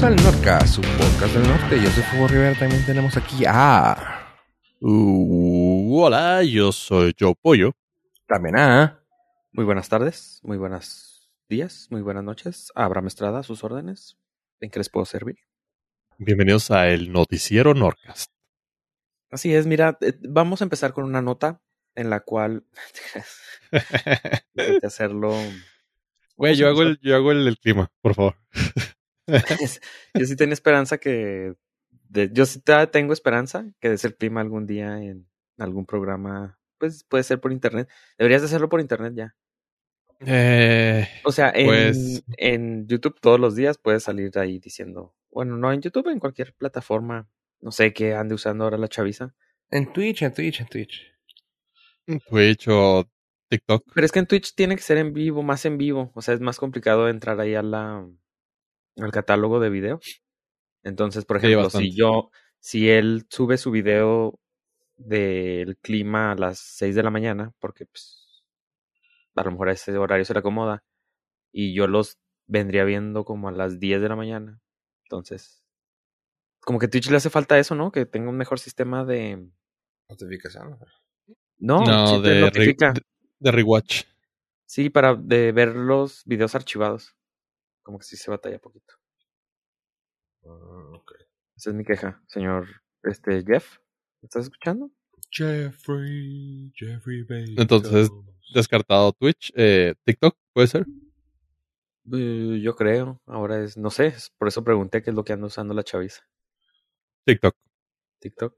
Bienvenidos al Nordcast, su podcast del norte. Yo soy Fuego Rivera. También tenemos aquí a. Uh, hola, yo soy Joe Pollo. También a. Muy buenas tardes, muy buenos días, muy buenas noches. Abraham Estrada, a sus órdenes. ¿En qué les puedo servir? Bienvenidos a el Noticiero Nordcast. Así es, mira, eh, vamos a empezar con una nota en la cual. Hay que hacerlo. Güey, yo hago el, yo hago el, el clima, por favor. yo sí tengo esperanza que. de- yo sí tengo esperanza que des el clima algún día en algún programa. Pues puede ser por internet. Deberías de hacerlo por internet ya. Eh, O sea, en, Pues- en YouTube todos los días puedes salir ahí diciendo. Bueno, no en YouTube, en cualquier plataforma. No sé qué ande usando ahora la chaviza. En Twitch, en Twitch, en Twitch. Twitch o TikTok. Pero es que en Twitch tiene que ser en vivo, más en vivo. O sea, es más complicado entrar ahí a la, al catálogo de video. Entonces, por Sí, ejemplo, si yo, si él sube su video del clima a las 6 de la mañana, porque pues, a lo mejor a ese horario se le acomoda, y yo los vendría viendo como a las 10 de la mañana. Entonces, como que Twitch le hace falta eso, ¿no? Que tenga un mejor sistema de... Notificación. No, No, sí de, notifica. de, de rewatch. Sí, para de ver los videos archivados. Como que sí se batalla poquito. Mm, ok. Esa es mi queja, señor este Jeff. ¿Me estás escuchando? Jeffrey, Jeffrey Bezos. Entonces, Descartado Twitch. Eh, TikTok, ¿puede ser? Eh, yo creo. Ahora es, no sé, por eso pregunté qué es lo que anda usando la chaviza. TikTok. TikTok.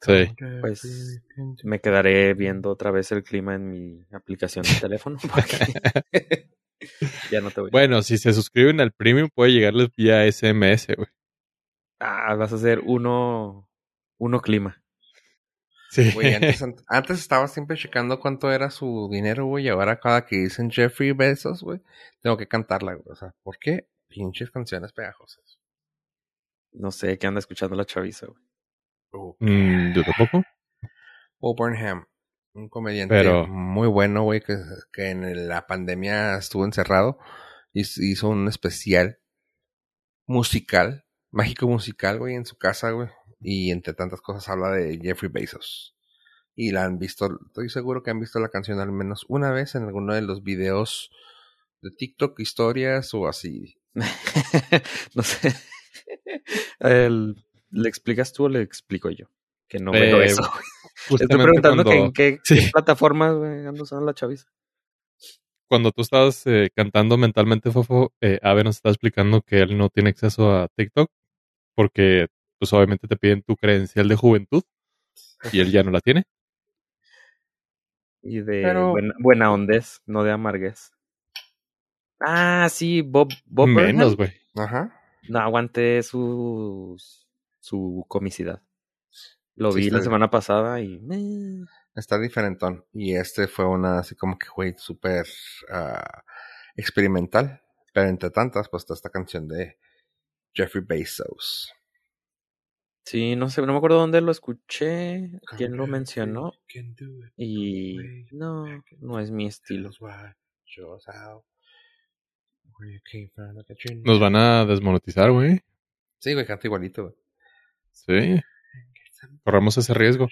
Sí. Pues me quedaré viendo otra vez el clima en mi aplicación de teléfono. porque ya no te voy. Bueno, si se suscriben al premium, puede llegarles vía SMS, güey. Ah, vas a hacer uno, uno clima. Sí. Güey, antes, antes estaba siempre checando cuánto era su dinero, güey. Y ahora cada que dicen Jeffrey Bezos, güey, tengo que cantarla, güey. O sea, ¿por qué? Pinches canciones pegajosas. No sé qué anda escuchando la chaviza, güey. Mm, yo tampoco. Burnham, un comediante Pero- muy bueno, güey, que, que en la pandemia estuvo encerrado y hizo un especial musical, mágico musical, güey, en su casa, güey. Y entre tantas cosas habla de Jeffrey Bezos. Y la han visto, estoy seguro que han visto la canción al menos una vez en alguno de los videos de TikTok, historias o así. no sé. El- ¿Le explicas tú o le explico yo? Que no Eh, veo eso. güey. Estoy preguntando que en qué, Sí. qué plataformas anda usando la chaviza. cuando tú estabas eh, cantando mentalmente, Fofo, eh, Ave nos está explicando que él no tiene acceso a TikTok porque, pues obviamente te piden tu credencial de juventud y él ya no la tiene. Y de Pero- buena, buena ondez, no de amarguez. Ah, sí, Bob, Bob Menos, güey. Ajá. No aguanté su, su comicidad. Lo Sí, vi la bien. semana pasada y... Está diferentón. Y este fue una así como que, güey, súper ah, experimental. Pero entre tantas, pues está esta canción de Jeffrey Bezos. Sí, no sé, no me acuerdo dónde lo escuché, quién lo mencionó. Y no, no es mi estilo. Nos van a desmonetizar, güey. Sí, güey, canta igualito. güey. Sí. Corremos ese riesgo.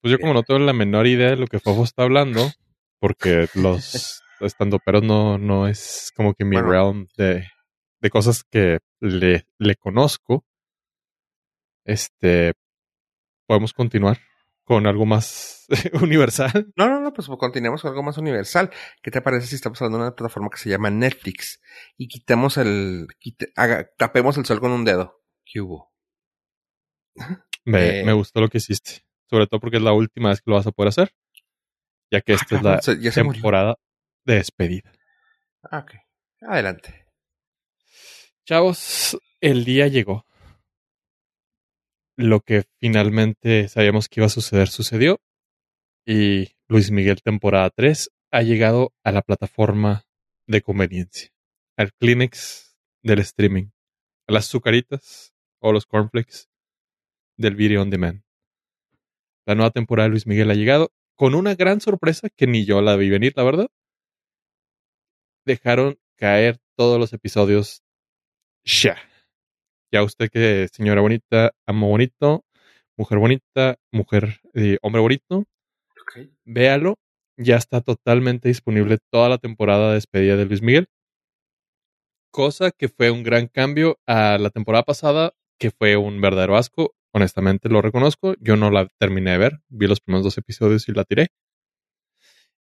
Pues yo como no tengo la menor idea de lo que Fofo está hablando, porque los estandoperos no, no es como que mi Bueno. realm de, de cosas que le, le conozco, este, podemos continuar con algo más universal. No, no, no, pues continuemos con algo más universal. ¿Qué te parece si estamos hablando de una plataforma que se llama Netflix y quitemos el. haga- tapemos el sol con un dedo? ¿Qué hubo? Me, Eh. me gustó lo que hiciste, sobre todo porque es la última vez que lo vas a poder hacer, ya que esta es la Ah, Se- murió. temporada de despedida. Ah, ok. Adelante. Chavos, el día llegó. Lo que finalmente sabíamos que iba a suceder sucedió. Y Luis Miguel temporada 3 ha llegado a la plataforma de conveniencia. Al Kleenex del streaming. A las azucaritas o los cornflakes del video on demand. La nueva temporada de Luis Miguel ha llegado con una gran sorpresa que ni yo la vi venir, la verdad. Dejaron caer todos los episodios ya. Ya usted que señora bonita, amo bonito, mujer bonita, mujer, eh, hombre bonito, véalo. Ya está totalmente disponible toda la temporada de despedida de Luis Miguel. Cosa que fue un gran cambio a la temporada pasada, que fue un verdadero asco. Honestamente lo reconozco. Yo no la terminé de ver. Vi los primeros dos episodios y la tiré.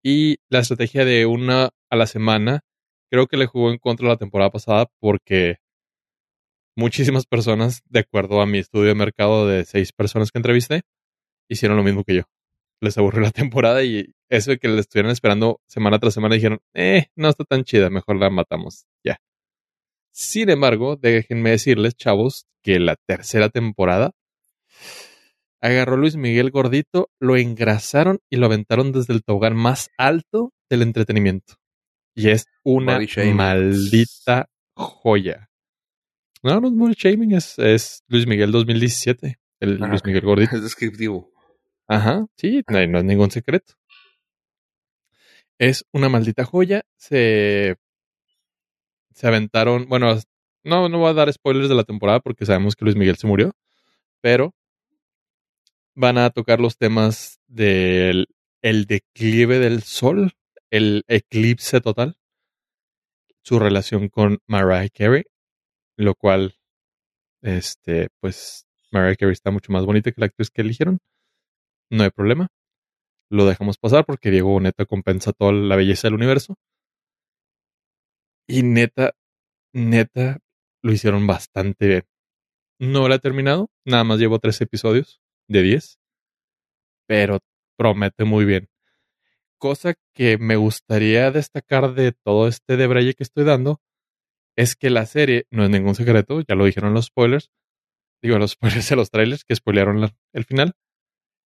Y la estrategia de una a la semana creo que le jugó en contra la temporada pasada porque muchísimas personas, de acuerdo a mi estudio de mercado de seis personas que entrevisté, hicieron lo mismo que yo. Les aburrió la temporada y eso de que le estuvieran esperando semana tras semana dijeron, eh, no está tan chida, mejor la matamos. Ya. Sin embargo, déjenme decirles, chavos, que la tercera temporada agarró a Luis Miguel gordito, lo engrasaron y lo aventaron desde el tobogán más alto del entretenimiento. Y es una maldita joya. No, no es body shaming, es, es Luis Miguel 2017. El Ah, Luis. Miguel gordito. Es descriptivo. Ajá, sí, no, no es ningún secreto. Es una maldita joya. Se, se aventaron, bueno, no, no voy a dar spoilers de la temporada porque sabemos que Luis Miguel se murió, pero van a tocar los temas del el declive del sol, el eclipse total, su relación con Mariah Carey, lo cual, este, pues, Mariah Carey está mucho más bonita que la actriz que eligieron. No hay problema. Lo dejamos pasar porque Diego Boneta compensa toda la belleza del universo. Y neta, neta, lo hicieron bastante bien. No la he terminado, nada más llevo tres episodios de 10, pero promete muy bien. Cosa que me gustaría destacar de todo este debraye que estoy dando es que la serie, no es ningún secreto, ya lo dijeron los spoilers, digo los spoilers de los trailers que spoilearon el final.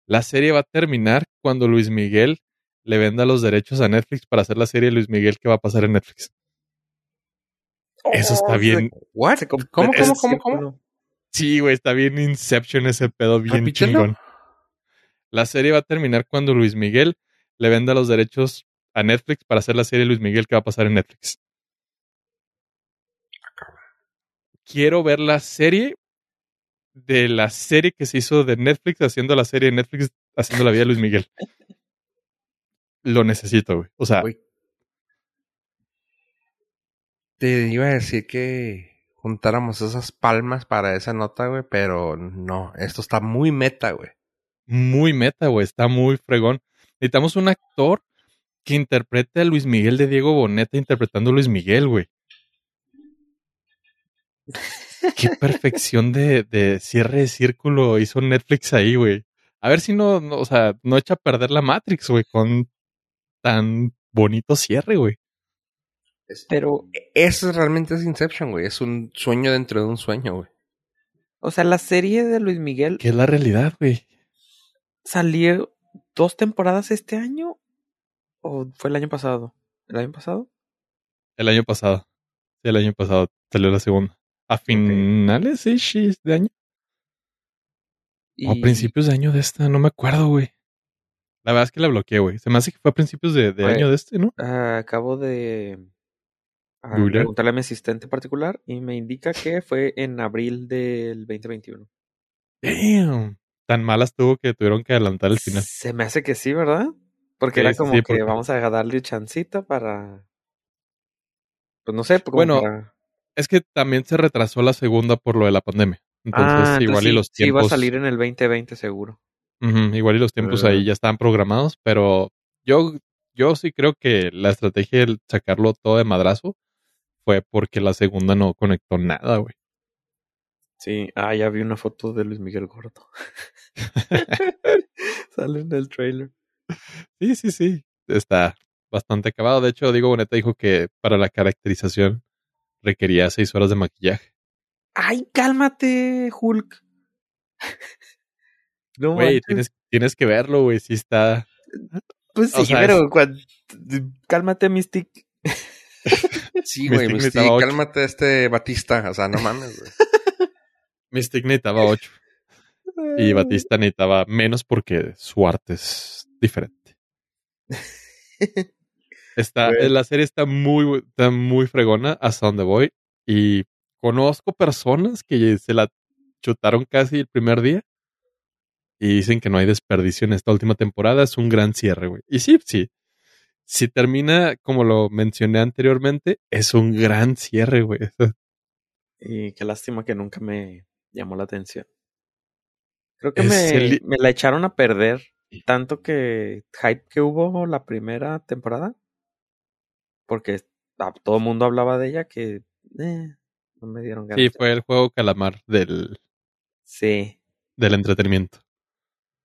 La serie va a terminar cuando Luis Miguel le venda los derechos a Netflix para hacer la serie Luis Miguel que va a pasar en Netflix. Eso está Oh, bien. ¿What? ¿Cómo, cómo, cómo, cómo? Sí, güey, está bien Inception ese pedo, bien Repítelo. chingón. La serie va a terminar cuando Luis Miguel le venda los derechos a Netflix para hacer la serie Luis Miguel que va a pasar en Netflix. Quiero ver la serie de la serie que se hizo de Netflix haciendo la serie de Netflix haciendo la vida de Luis Miguel. Lo necesito, güey. O sea. Te iba a decir que juntáramos esas palmas para esa nota, güey, pero no, esto está muy meta, güey. muy meta, güey. Está muy fregón. Necesitamos un actor que interprete a Luis Miguel de Diego Boneta interpretando a Luis Miguel, güey. Qué perfección de, de cierre de círculo hizo Netflix ahí, güey. A ver si no, no, o sea, no echa a perder la Matrix, güey, con tan bonito cierre, güey. Es- Pero, Eso realmente es Inception, güey. Es un sueño dentro de un sueño, güey. o sea, la serie de Luis Miguel Que es la realidad, güey. salió dos temporadas este año o fue el año pasado. ¿El año pasado? El año pasado. Sí, el año pasado salió la segunda. A finales, sí, sí, de año. O a principios de año de esta, no me acuerdo, güey. La verdad es que la bloqueé, güey. Se me hace que fue a principios de, año de este, ¿no? Ah, acabo de Googlear. preguntarle a mi asistente particular y me indica que fue en abril del 2021. Damn. Tan malas tuvo que tuvieron que adelantar el final. Se me hace que sí, ¿verdad? Porque Sí, era como sí, que porque- vamos a darle chancita para... Pues no sé, como Bueno, para- Es que también se retrasó la segunda por lo de la pandemia. Entonces, Ah, entonces igual sí, y los sí va a tiempos. salir en el 2020 seguro. Ujú, igual y los tiempos Ah. ahí ya estaban programados, pero yo, yo sí creo que la estrategia de sacarlo todo de madrazo fue porque la segunda no conectó nada, güey. Sí, ah, ya vi una foto de Luis Miguel Gordo. Sale en el trailer. Sí, sí, sí. Está bastante acabado. De hecho, Diego Boneta dijo que para la caracterización requería seis horas de maquillaje. ¡Ay, cálmate, Hulk! No Güey, tienes, tienes que verlo, güey. Sí está. Pues sí, o sea, pero cuan- cálmate, Mystic. Sí, güey, ocho. cálmate este Batista. O sea, no mames, güey. Mystic necesitaba 8 y Batista necesitaba menos porque su arte es diferente. Está. La serie está muy, está muy fregona hasta donde voy y conozco personas que se la chutaron casi el primer día y dicen que no hay desperdicio en esta última temporada. Es un gran cierre, güey. Y sí, sí. Si termina como lo mencioné anteriormente, es un gran cierre, güey. Y qué lástima que nunca me llamó la atención. Creo que me, el- me la echaron a perder tanto que hype que hubo la primera temporada. Porque a- todo el mundo hablaba de ella que eh, no me dieron ganas. Sí, fue el juego calamar del, Sí, del entretenimiento.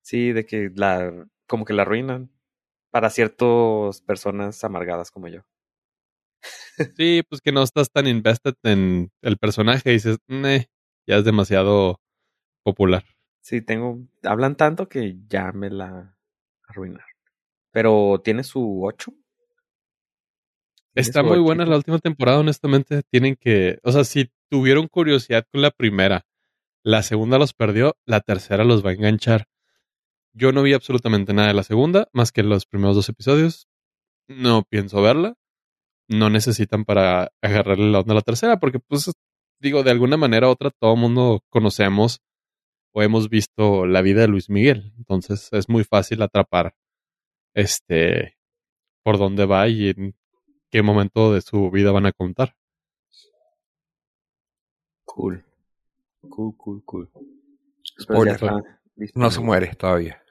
sí, de que la como que la arruinan para ciertas personas amargadas como yo. Sí, pues que no estás tan invested en el personaje y dices, "Neh, ya es demasiado popular. Sí, tengo, hablan tanto que ya me la arruinaron. Pero tiene su 8. Está muy buena la última temporada, honestamente. Tienen que, o sea, si tuvieron curiosidad con la primera, la segunda los perdió, la tercera los va a enganchar. Yo no vi absolutamente nada de la segunda, más que los primeros dos episodios. No pienso verla. No necesitan para agarrarle la onda a la tercera, porque pues digo, de alguna manera u otra, todo el mundo conocemos o hemos visto la vida de Luis Miguel. Entonces es muy fácil atrapar este por dónde va y en qué momento de su vida van a contar. Cool. Cool, cool, cool. Spoiler. No se muere todavía.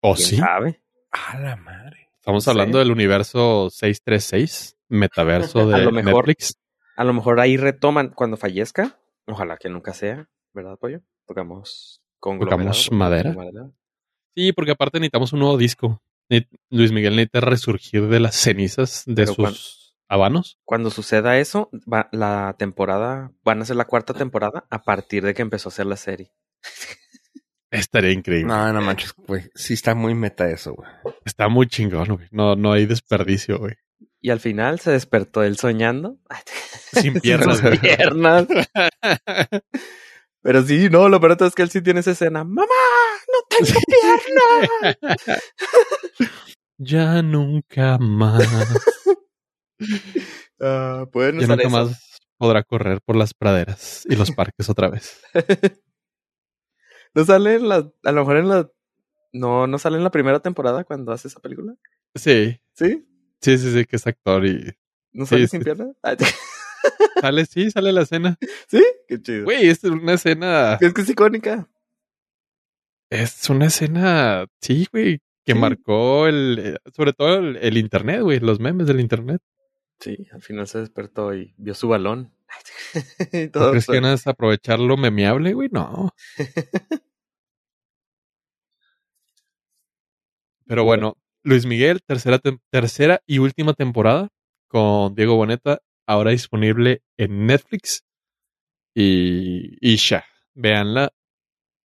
¿O ¿Quién sí? sabe? A la madre. Estamos No sé. hablando del universo 636, metaverso A de lo mejor. Netflix. A lo mejor ahí retoman cuando fallezca. Ojalá que nunca sea, ¿verdad, Pollo? Tocamos conglomerado. Tocamos madera. Madera. Sí, porque aparte necesitamos un nuevo disco. Luis Miguel necesita resurgir de las cenizas de Pero sus cuan- habanos. Cuando suceda eso, va- la temporada, van a ser la cuarta temporada a partir de que empezó a hacer la serie. Estaría increíble. No, no manches, güey. Sí está muy meta eso, güey. Está muy chingón, güey. No, no hay desperdicio, güey. Y al final se despertó él soñando. Sin piernas. Sin piernas. Pero sí, no, lo peor es que él sí tiene esa escena. ¡Mamá! ¡No tengo piernas! ya nunca más. Pueden Ya nunca eso. más podrá correr por las praderas y los parques otra vez. ¿No sale en la, a lo mejor en la, no, no sale en la primera temporada cuando hace esa película? Sí, ¿Sí? sí, sí, sí, que es actor y ¿No sale Sí, sin sí. Ah, sale, sí, sale la escena. ¿Sí? Qué chido. Güey, es una escena, Es que es icónica. es una escena, sí, güey, que Sí. marcó el, eh, sobre todo el, el internet, güey, los memes del internet. Sí, al final se despertó y vio su balón. ¿No crees que van a aprovechar lo memeable, güey? No. Pero bueno, Luis Miguel, tercera, tercera y última temporada con Diego Boneta, ahora disponible en Netflix. Y, y ya, véanla,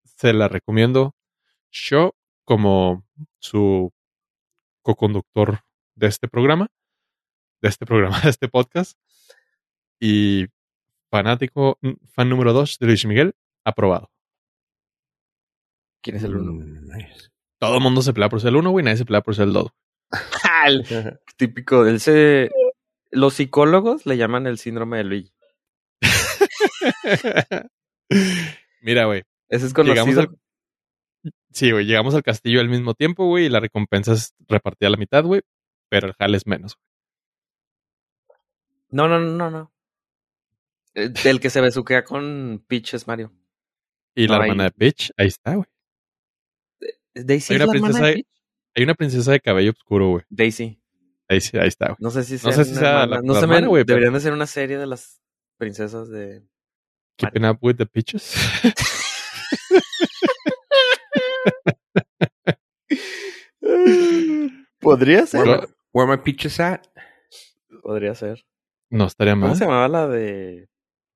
se la recomiendo. Yo, como su co-conductor de este programa, de este programa, de este podcast, y fanático, fan número dos de Luis Miguel, aprobado. ¿Quién es el uno? Mm, nice. Todo el mundo se pelea por ser el uno, güey, nadie se pelea por ser el dos. El típico, él se... Los psicólogos le llaman el síndrome de Luigi. Mira, güey. Ese es Llegamos conocido. al, sí, güey, llegamos al castillo al mismo tiempo, güey, y la recompensa es repartida a la mitad, güey, pero el jale es menos. No, no, no, no, no. Eh, El que se besuquea con Peach es Mario. Y la No, hermana ahí- de Peach, ahí está, güey. ¿Daisy Hay es una la hermana princesa de Peach? Hay una princesa de cabello oscuro, güey. Daisy. Ahí, sí, ahí está, güey. No sé si No sea sé si sea la- no la sé, hermana, güey, pero- deberían de ser una serie de las princesas de... Keeping up with the Peaches. Podría ser. Where, my, where my peaches at? Podría ser. no estaría ¿Cómo mal. se llamaba la de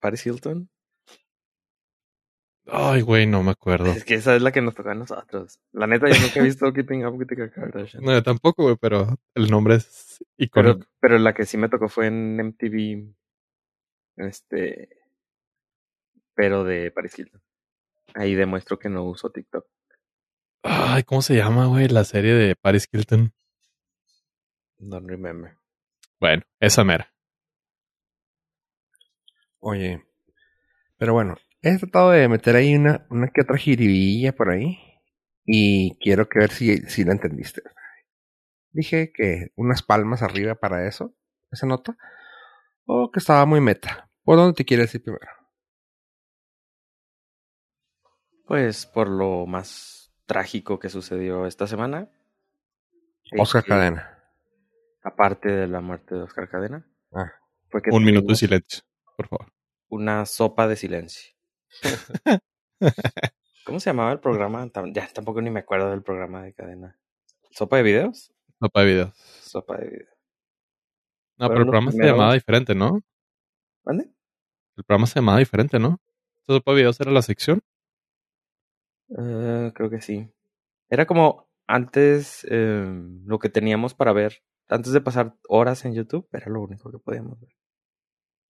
Paris Hilton? Ay, güey, no me acuerdo. Es que esa es la que nos tocó a nosotros. La neta, yo nunca he visto Keeping Up with the Kardashians. No, yo tampoco, güey, pero el nombre es pero, icónico. pero la que sí me tocó fue en MTV. Este. Pero de Paris Hilton. Ahí demuestro que no uso TikTok. Ay, ¿cómo se llama, güey? La serie de Paris Hilton. Don't remember. Bueno, esa mera. Oye, pero bueno, he tratado de meter ahí una, una que otra jiribilla por ahí. Y quiero que ver si, si la entendiste. Dije que unas palmas arriba para eso, esa nota. O que estaba muy meta. ¿Por dónde te quieres ir primero? Pues por lo más trágico que sucedió esta semana. Oscar Eh, Cadena. Aparte de la muerte de Oscar Cadena. Ah. Fue que Un minuto de silencio, por favor. Una sopa de silencio. ¿Cómo se llamaba el programa? Ya tampoco ni me acuerdo del programa de cadena. ¿Sopa de videos? Sopa de videos. Sopa de videos. No, pero el programa se llamaba diferente, ¿no? ¿Mande? El programa se llamaba diferente, ¿no? Sopa de videos era la sección. Eh, creo que sí. Era como antes eh, lo que teníamos para ver. Antes de pasar horas en YouTube, era lo único que podíamos ver.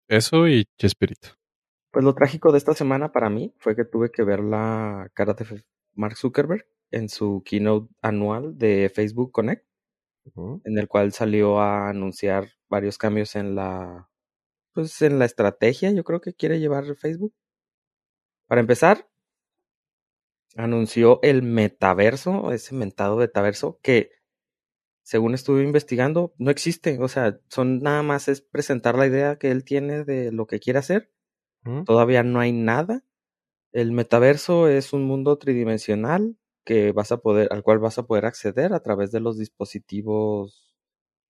Eso y Chespirito. Pues lo trágico de esta semana para mí fue que tuve que ver la cara de Mark Zuckerberg en su keynote anual de Facebook Connect, en el cual salió a anunciar varios cambios en la pues en la estrategia, yo creo que quiere llevar Facebook. Para empezar, anunció el metaverso, ese mentado metaverso que según estuve investigando no existe, o sea, son nada más es presentar la idea que él tiene de lo que quiere hacer todavía no hay nada. El metaverso es un mundo tridimensional que vas a poder, al cual vas a poder acceder a través de los dispositivos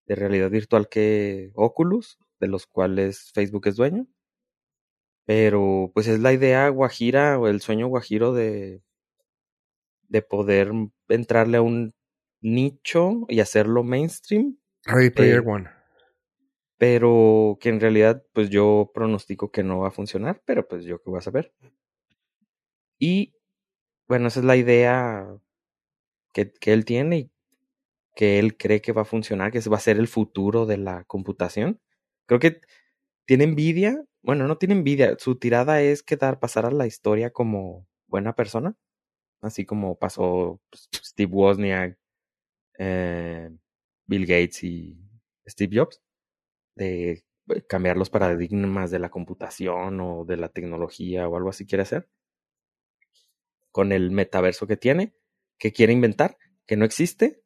de realidad virtual que Oculus, de los cuales Facebook es dueño. Pero pues es la idea guajira o el sueño guajiro de, de poder entrarle a un nicho y hacerlo mainstream Ready Player Eh, One. pero que en realidad pues yo pronostico que no va a funcionar, pero pues yo qué voy a saber. Y bueno, esa es la idea que, que él tiene y que él cree que va a funcionar, que ese va a ser el futuro de la computación. Creo que tiene envidia, bueno, no tiene envidia, su tirada es quedar, pasar a la historia como buena persona, así como pasó pues, Steve Wozniak, eh, Bill Gates y Steve Jobs de eh, cambiar los paradigmas de la computación o de la tecnología o algo así quiere hacer con el metaverso que tiene, que quiere inventar, que no existe.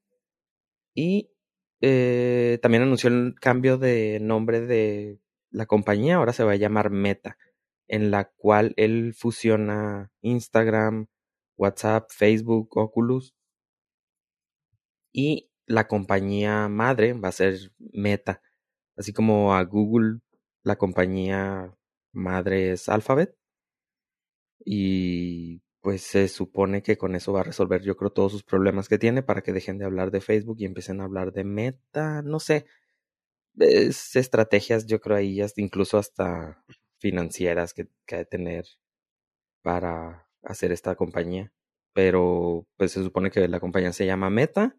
Y eh, también anunció el cambio de nombre de la compañía, ahora se va a llamar Meta, en la cual él fusiona Instagram, WhatsApp, Facebook, Oculus. Y la compañía madre va a ser Meta. Así como a Google, la compañía madre es Alphabet. Y pues se supone que con eso va a resolver, yo creo, todos sus problemas que tiene para que dejen de hablar de Facebook y empiecen a hablar de Meta. No sé. Es estrategias, yo creo, ahí incluso hasta financieras que, que ha de tener para hacer esta compañía. Pero pues se supone que la compañía se llama Meta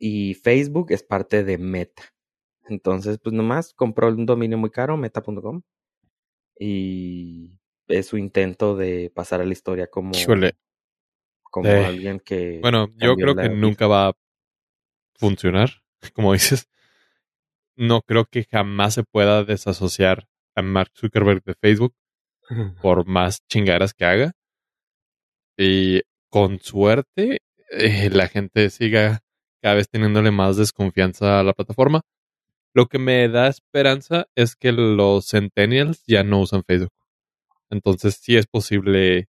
y Facebook es parte de Meta. Entonces, pues nomás compró un dominio muy caro, meta.com, y es su intento de pasar a la historia como, Híjole. como Eh, alguien que... Bueno, yo creo que vida. nunca va a funcionar, como dices. No creo que jamás se pueda desasociar a Mark Zuckerberg de Facebook por más chingaderas que haga. Y con suerte, eh, la gente siga cada vez teniéndole más desconfianza a la plataforma. Lo que me da esperanza es que los centennials ya no usan Facebook. Entonces sí es posible,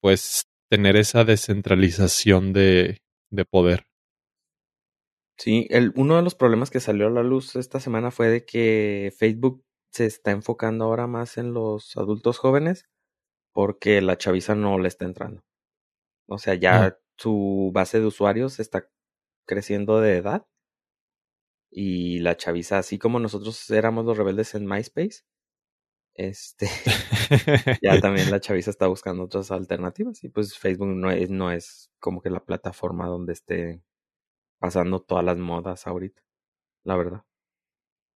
pues, tener esa descentralización de, de poder. Sí, el, uno de los problemas que salió a la luz esta semana fue de que Facebook se está enfocando ahora más en los adultos jóvenes porque la chaviza no le está entrando. O sea, ya Ah. su base de usuarios está creciendo de edad y la chaviza, así como nosotros éramos los rebeldes en MySpace, este, ya también la chaviza está buscando otras alternativas y pues Facebook no es, no es como que la plataforma donde esté pasando todas las modas ahorita, la verdad.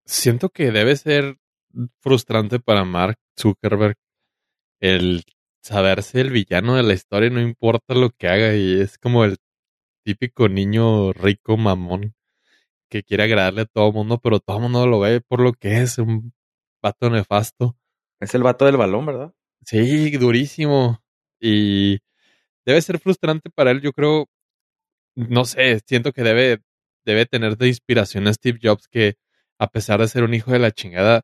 Siento que debe ser frustrante para Mark Zuckerberg el saberse el villano de la historia, no importa lo que haga, y es como el típico niño rico mamón que quiere agradarle a todo el mundo, pero todo el mundo lo ve por lo que es, un vato nefasto. Es el vato del balón, ¿verdad? Sí, durísimo. Y debe ser frustrante para él, yo creo. No sé, siento que debe, debe tener de inspiración a Steve Jobs, que a pesar de ser un hijo de la chingada,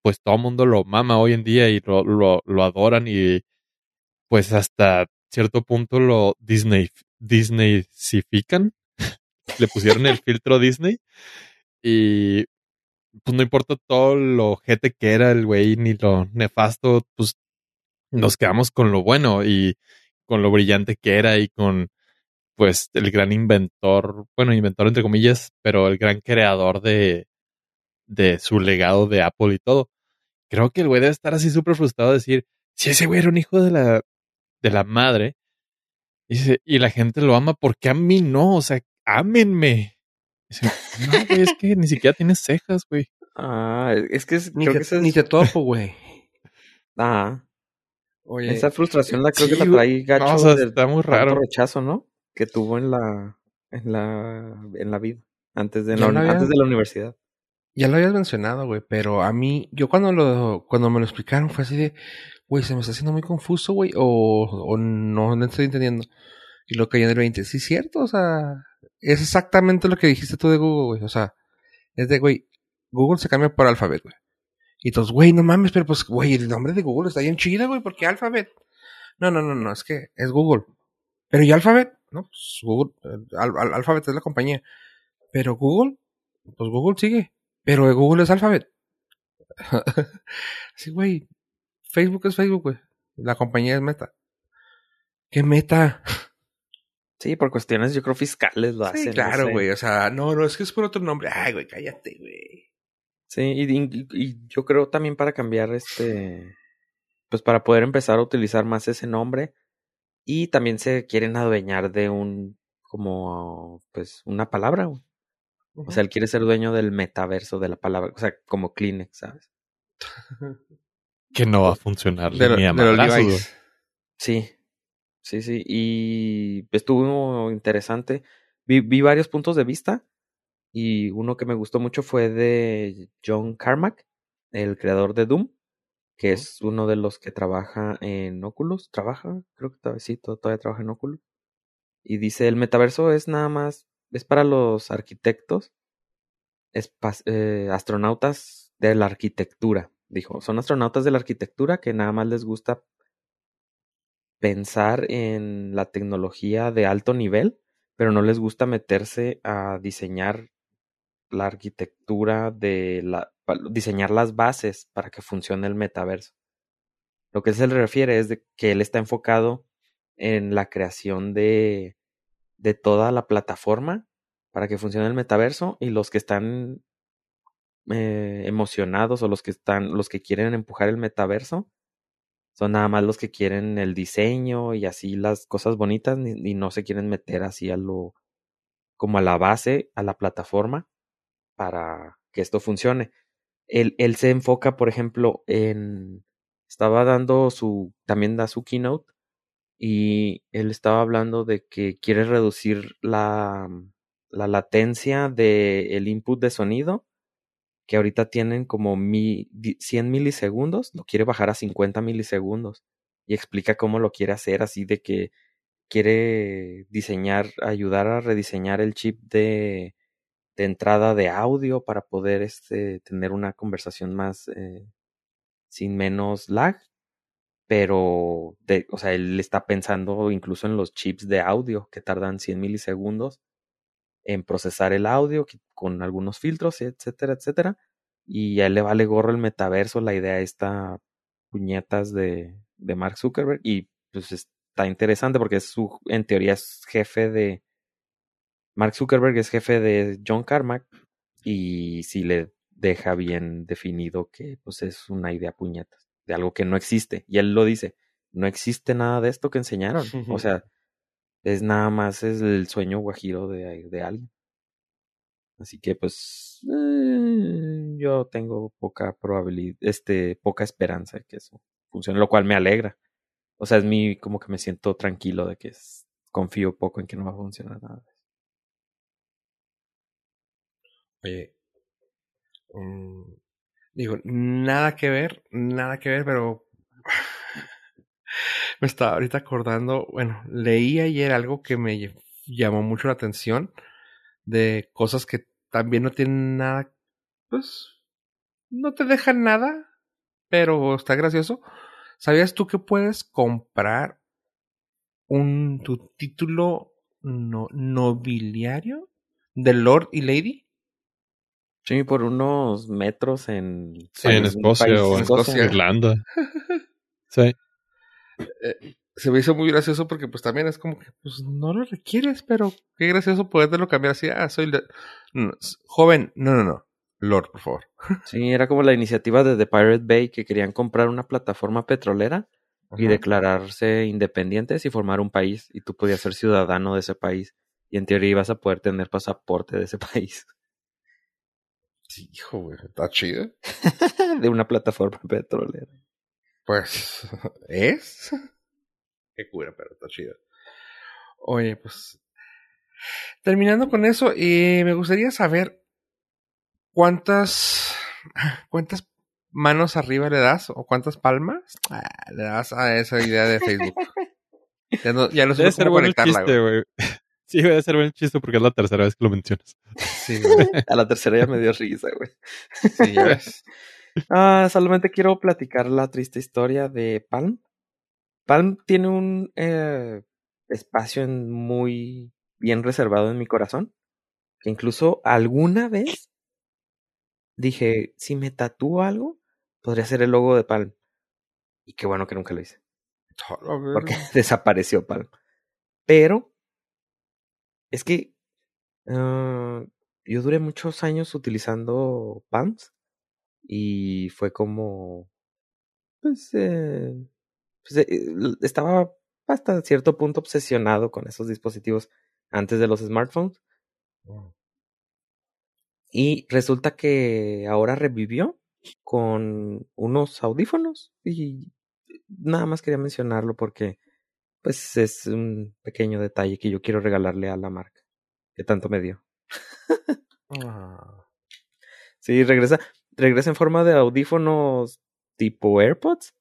pues todo el mundo lo mama hoy en día y lo, lo, lo adoran y pues hasta cierto punto lo Disney, Disneycifican. Le pusieron el filtro Disney y pues no importa todo lo gente que era el güey ni lo nefasto, pues nos quedamos con lo bueno y con lo brillante que era y con pues el gran inventor, bueno, inventor entre comillas, pero el gran creador de, de su legado de Apple y todo. Creo que el güey debe estar así súper frustrado de decir, si ese güey era un hijo de la, de la madre, dice, y la gente lo ama, porque a mí no? O sea, ámenme. Dice, no, güey, es que ni siquiera tienes cejas, güey. Ah, es que es, Ni, creo te, que es- ni te topo, güey. Ah, Oye, esa frustración la creo sí, que la trae gacho No, o sea, del está muy raro. rechazo, ¿no? Que tuvo en la, en la, en la vida, antes de, la, había- antes de la universidad. ya lo habías mencionado, güey, pero a mí, yo cuando lo, cuando me lo explicaron fue así de, güey, se me está haciendo muy confuso, güey, o, o no, no estoy entendiendo. Y lo caí en el 20. Sí, cierto, o sea, es exactamente lo que dijiste tú de Google, güey, o sea, es de, güey, Google se cambia por Alphabet, güey. Y entonces, güey, no mames, pero pues, güey, el nombre de Google está bien chido, güey, ¿por qué Alphabet? No, no, no, no, es que es Google. Pero ¿y Alphabet? No, pues Google, eh, Al- Al- Alphabet es la compañía. Pero Google, pues Google sigue. Pero Google es Alphabet. sí, güey. Facebook es Facebook, güey. La compañía es Meta. ¿Qué Meta? Sí, por cuestiones, yo creo, fiscales lo sí, hacen. no claro, sé. güey. O sea, no, no, es que es por otro nombre. Ay, güey, cállate, güey. Sí, y, y- y yo creo también para cambiar este, pues para poder empezar a utilizar más ese nombre y también se quieren adueñar de un, como, pues, una palabra. güey. O sea, él quiere ser dueño del metaverso de la palabra, o sea, como Kleenex, ¿sabes? Que no va a funcionar de, ni a de los. Sí, sí, sí. Y estuvo interesante. Vi, vi varios puntos de vista y uno que me gustó mucho fue de John Carmack, el creador de Doom, que es uno de los que trabaja en Oculus. Trabaja, creo que todavía sí, to- todavía trabaja en Oculus. Y dice, el metaverso es nada más, es para los arquitectos, espa- eh, astronautas de la arquitectura. Dijo, son astronautas de la arquitectura que nada más les gusta pensar en la tecnología de alto nivel, pero no les gusta meterse a diseñar la arquitectura de la diseñar las bases para que funcione el metaverso. Lo que él se le refiere es de que él está enfocado en la creación de de toda la plataforma para que funcione el metaverso y los que están eh, emocionados o los que están los que quieren empujar el metaverso son nada más los que quieren el diseño y así las cosas bonitas ni- y no se quieren meter así a lo como a la base, a la plataforma para que esto funcione. Él, él se enfoca, por ejemplo, en estaba dando su también da su keynote y él estaba hablando de que quiere reducir la, la latencia del input de sonido que ahorita tienen como mi, di- 100 milisegundos, lo quiere bajar a 50 milisegundos y explica cómo lo quiere hacer, así de que quiere diseñar, ayudar a rediseñar el chip de, entrada de audio para poder este, tener una conversación más eh, sin menos lag, pero, o sea, él está pensando incluso en los chips de audio que tardan 100 milisegundos en procesar el audio con algunos filtros, etcétera, etcétera. Y a él le vale gorro el metaverso, la idea está puñetas de, de Mark Zuckerberg y pues está interesante porque es su, en teoría es jefe de, Mark Zuckerberg es jefe de John Carmack y si le deja bien definido que pues es una idea puñetas de algo que no existe. Y él lo dice, no existe nada de esto que enseñaron. O sea, es nada más el sueño guajiro de, de alguien. Así que pues eh, yo tengo poca probabilidad, este, poca esperanza de que eso funcione, lo cual me alegra. O sea, es mi, como que me siento tranquilo de que confío poco en que no va a funcionar nada. Oye. mm, Digo, nada que ver, nada que ver, pero me estaba ahorita acordando, bueno, leí ayer algo que me llamó mucho la atención de cosas que también no tienen nada, pues, no te dejan nada, pero está gracioso. ¿Sabías tú que puedes comprar un tu título no, nobiliario de Lord y Lady? Sí, por unos metros en, sí, en Escocia o en Irlanda. sí. Eh, se me hizo muy gracioso porque pues también es como que pues no lo requieres, pero qué gracioso poderlo cambiar así. Ah, soy joven. No, no, no. Lord, por favor. Sí, era como la iniciativa de The Pirate Bay que querían comprar una plataforma petrolera y declararse independientes y formar un país y tú podías ser ciudadano de ese país y en teoría ibas a poder tener pasaporte de ese país. Sí, hijo, güey, está chido. de una plataforma petrolera. Pues, ¿es? Qué cura, pero está chido. Oye, pues, terminando con eso, eh, me gustaría saber cuántas, cuántas manos arriba le das o cuántas palmas ah, le das a esa idea de Facebook. Ya no, ya no sé cómo conectarla, güey. Sí, debe ser buen chiste porque es la tercera vez que lo mencionas. Sí, A la tercera ya me dio risa, güey. Sí, ya ves. Ah, solamente quiero platicar la triste historia de Palm. Palm tiene un eh, espacio muy bien reservado en mi corazón. Que incluso alguna vez dije, si me tatúo algo, podría ser el logo de Palm. Y qué bueno que nunca lo hice. Porque desapareció Palm. Pero es que uh, yo duré muchos años utilizando Palms y fue como, pues, eh, pues eh, estaba hasta cierto punto obsesionado con esos dispositivos antes de los smartphones. Y resulta que ahora revivió con unos audífonos y nada más quería mencionarlo porque pues es un pequeño detalle que yo quiero regalarle a la marca que tanto me dio. Ah. Sí, regresa, regresa en forma de audífonos tipo AirPods,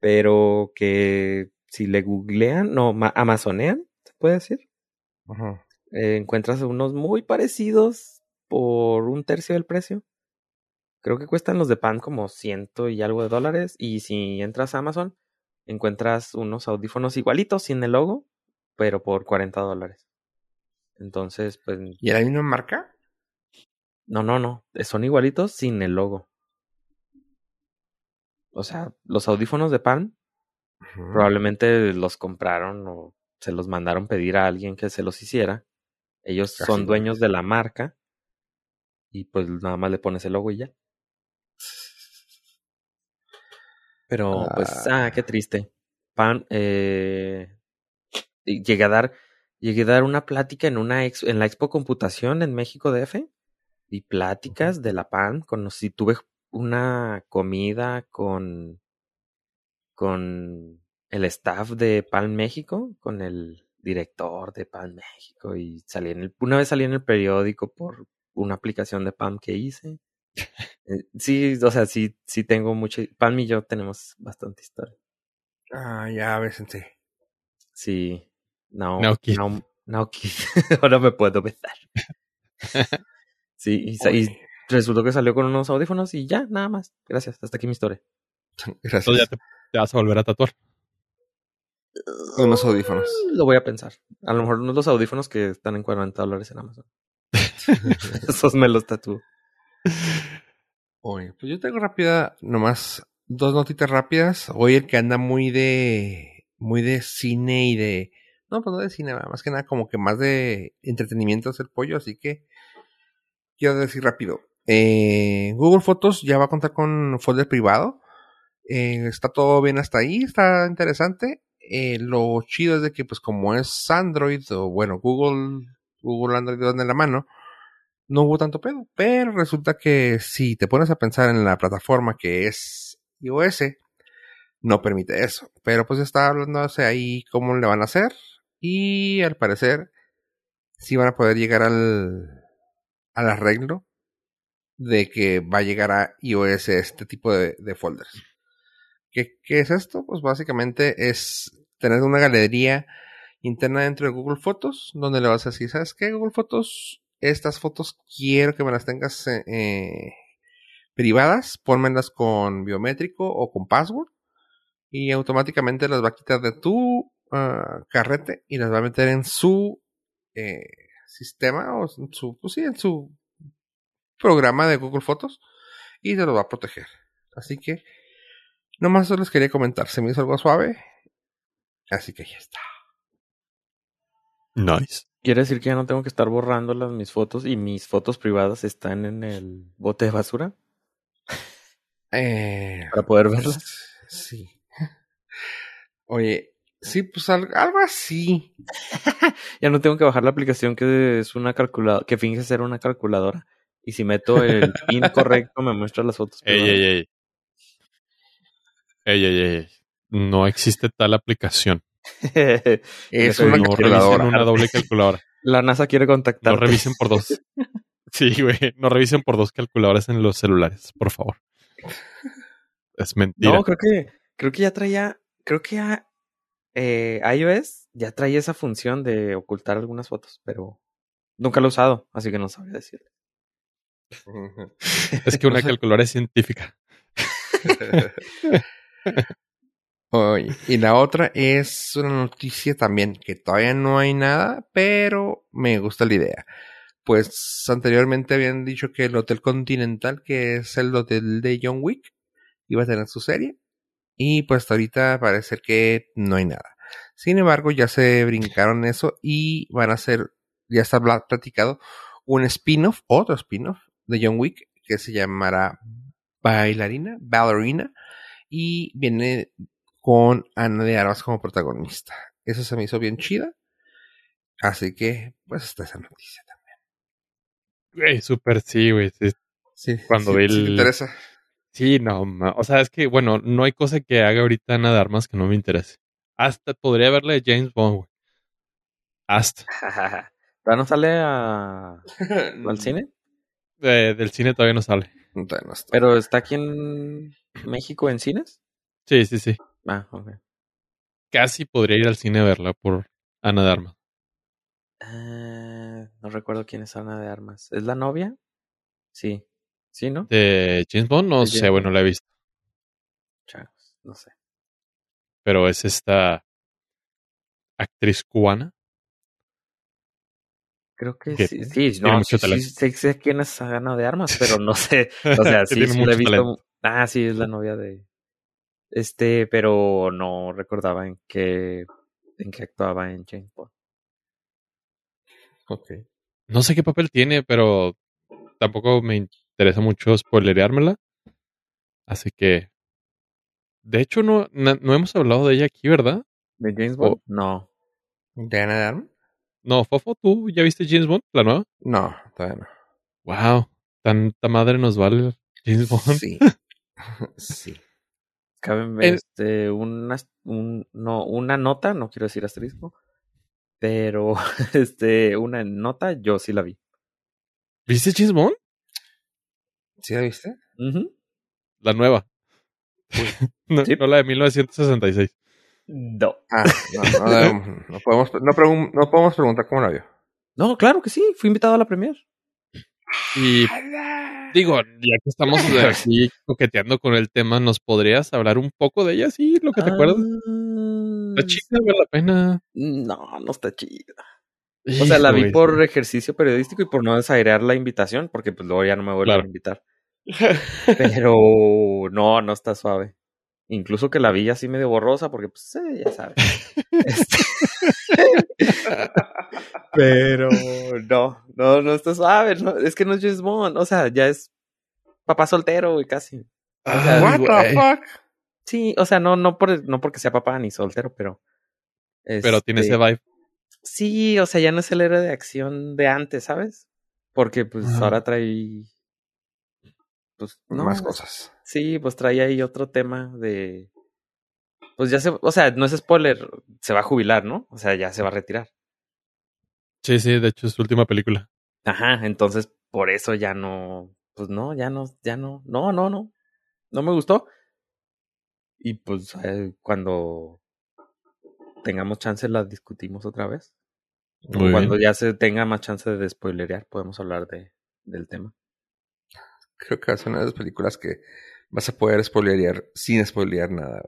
pero que si le googlean, no, amazonean, se puede decir. Eh, encuentras unos muy parecidos por un tercio del precio. Creo que cuestan los de pan como ciento y algo de dólares. Y si entras a Amazon, encuentras unos audífonos igualitos sin el logo, pero por 40 dólares. Entonces, pues. ¿Y era la misma marca? No, no, no. Son igualitos sin el logo. O sea, los audífonos de Palm probablemente los compraron o se los mandaron pedir a alguien que se los hiciera. Ellos son dueños de la marca y pues nada más le pones el logo y ya. Pero pues, ah, qué triste. Pan, eh, llegué a dar, llegué a dar una plática en una en la Expo Computación en México DF y pláticas de la PAN, con si tuve una comida con con el staff de PAN México, con el director de PAN México y salí en el, una vez salí en el periódico por una aplicación de PAN que hice. Eh, sí, o sea, sí, sí tengo mucho. Palm y yo tenemos bastante historia. Ah, ya, ves, sí. Sí. No, no, no, Ahora me puedo besar. sí, y, resultó que salió con unos audífonos y ya, nada más. Gracias. Hasta aquí mi historia. Gracias. Entonces ya te, vas a volver a tatuar. Unos audífonos. Lo voy a pensar. A lo mejor unos los audífonos que están en 40 dólares en Amazon. Esos me los tatúo. Oye, pues yo tengo rápida, nomás dos notitas rápidas. Hoy el que anda muy de, muy de cine y de, no, pues no de cine, más que nada como que más de entretenimiento es el pollo, así que quiero decir rápido. Eh, Google Fotos ya va a contar con folder privado. Eh, está todo bien hasta ahí, está interesante. Eh, lo chido es de que, pues, como es Android o bueno, Google, Google Android en la mano, no hubo tanto pedo. Pero resulta que si te pones a pensar en la plataforma que es iOS, no permite eso. Pero pues está hablándose ahí cómo le van a hacer. Y al parecer, sí van a poder llegar al, al arreglo de que va a llegar a iOS este tipo de, de folders. ¿Qué, ¿Qué es esto? Pues básicamente es tener una galería interna dentro de Google Fotos, donde le vas a decir, ¿sabes qué? Google Fotos, estas fotos quiero que me las tengas eh, eh privadas, pónmelas con biométrico o con password y automáticamente las va a quitar de tu uh, carrete y las va a meter en su eh, sistema o en su, pues sí, en su programa de Google Fotos y te lo va a proteger. Así que nomás les quería comentar, se me hizo algo suave, así que ya está. Nice. ¿Quiere decir que ya no tengo que estar borrando las, mis fotos y mis fotos privadas están en el bote de basura? Eh, Para poder verlas. Sí. Oye, sí, pues algo, así. ya no tengo que bajar la aplicación que es una calculadora, que finge ser una calculadora. Y si meto el pin correcto, me muestra las fotos. Ey, ey, ey. Ey, ey, ey. No existe tal aplicación. Es una soy- no calculadora. revisen una doble calculadora. La NASA quiere contactar. No revisen por dos. Sí, güey. No revisen por dos calculadoras en los celulares, por favor. Es mentira. No, creo que, creo que ya traía, creo que ya, eh, iOS ya traía esa función de ocultar algunas fotos, pero nunca lo he usado, así que no sabría decirle. Es que una No sé. calculadora es científica. Y la otra es una noticia también que todavía no hay nada, pero me gusta la idea. Pues anteriormente habían dicho que el Hotel Continental, que es el hotel de John Wick, iba a tener su serie. Y pues ahorita parece que no hay nada. Sin embargo, ya se brincaron eso y van a hacer, ya está platicado, un spin-off, otro spin-off de John Wick que se llamará Bailarina, Ballerina, y viene con Ana de Armas como protagonista. Eso se me hizo bien chida. Así que, pues está esa noticia también. Güey, súper sí, güey. Sí, Sí, Cuando sí, sí interesa. Sí, no, ma- o sea, es que, bueno, no hay cosa que haga ahorita Ana de Armas que no me interese. Hasta podría verle de James Bond, güey. Hasta. ¿Ya no sale a, al cine? Eh, del cine todavía no sale. No, todavía no está. Pero está aquí en México en cines. Sí, sí, sí. Ah, ok. Casi podría ir al cine a verla por Ana de Armas. Ah, no recuerdo quién es Ana de Armas. ¿Es la novia? Sí. Sí, ¿no? De James Bond, no sé, bueno, la he visto. Changos, no sé. Pero es esta actriz cubana. Creo que Que sí, sí, no, sí, sí, sé, quién es Ana de Armas, pero no sé, o sea, sí, sí la he visto. talento. Ah, sí, es la novia de este, pero no recordaba en qué en qué actuaba en James Bond. Ok. No sé qué papel tiene, pero tampoco me interesa mucho spoilereármela. Así que. De hecho, no, na- no hemos hablado de ella aquí, ¿verdad? ¿De James. Bond? No. ¿De Ana de Armas? No, Fofo, ¿tú ya viste James Bond, la nueva? No, todavía no. Wow, tanta madre nos vale James Bond. Sí. sí. Caben El- este una un no una nota, no quiero decir asterisco, pero este una nota yo sí la vi. ¿Viste James Bond? ¿Sí la viste? La nueva. no, Sí. no la de 1966. No. Ah, no, no, no, no podemos, no, preguntar cómo la vio. No, claro que sí, fui invitado a la premier. Y digo, ya que estamos aquí coqueteando con el tema, ¿nos podrías hablar un poco de ella? Sí, lo que te acuerdas. Ah, Está chida, vale la pena. No, no está chida. O sea, la vi por ejercicio periodístico y por no desairear la invitación, porque pues luego ya no me vuelven Claro. a invitar. Pero no, no está suave. Incluso que la vi así medio borrosa, porque pues eh, ya sabes. Este- Pero no, no, no está suave. no, es que no es James Bond. O sea, ya es papá soltero, güey, casi. Ay, What the fuck? Sí, o sea, no, no, por, no porque sea papá ni soltero, pero. Pero tiene este, ese vibe. Sí, o sea, ya no es el héroe de acción de antes, ¿sabes? Porque pues ahora trae. Pues no. Más cosas. Sí, pues trae ahí otro tema de. Pues ya se. O sea, no es spoiler, se va a jubilar, ¿no? O sea, ya se va a retirar. Sí, sí, de hecho es su última película. Ajá, entonces por eso ya no. pues no, ya no, ya no, no, no, no, no me gustó. Y pues eh, cuando tengamos chance la discutimos otra vez. Muy cuando bien. ya se tenga más chance de spoilerear, podemos hablar de, del tema. Creo que va a ser una de las películas que vas a poder spoilerear sin spoilear nada.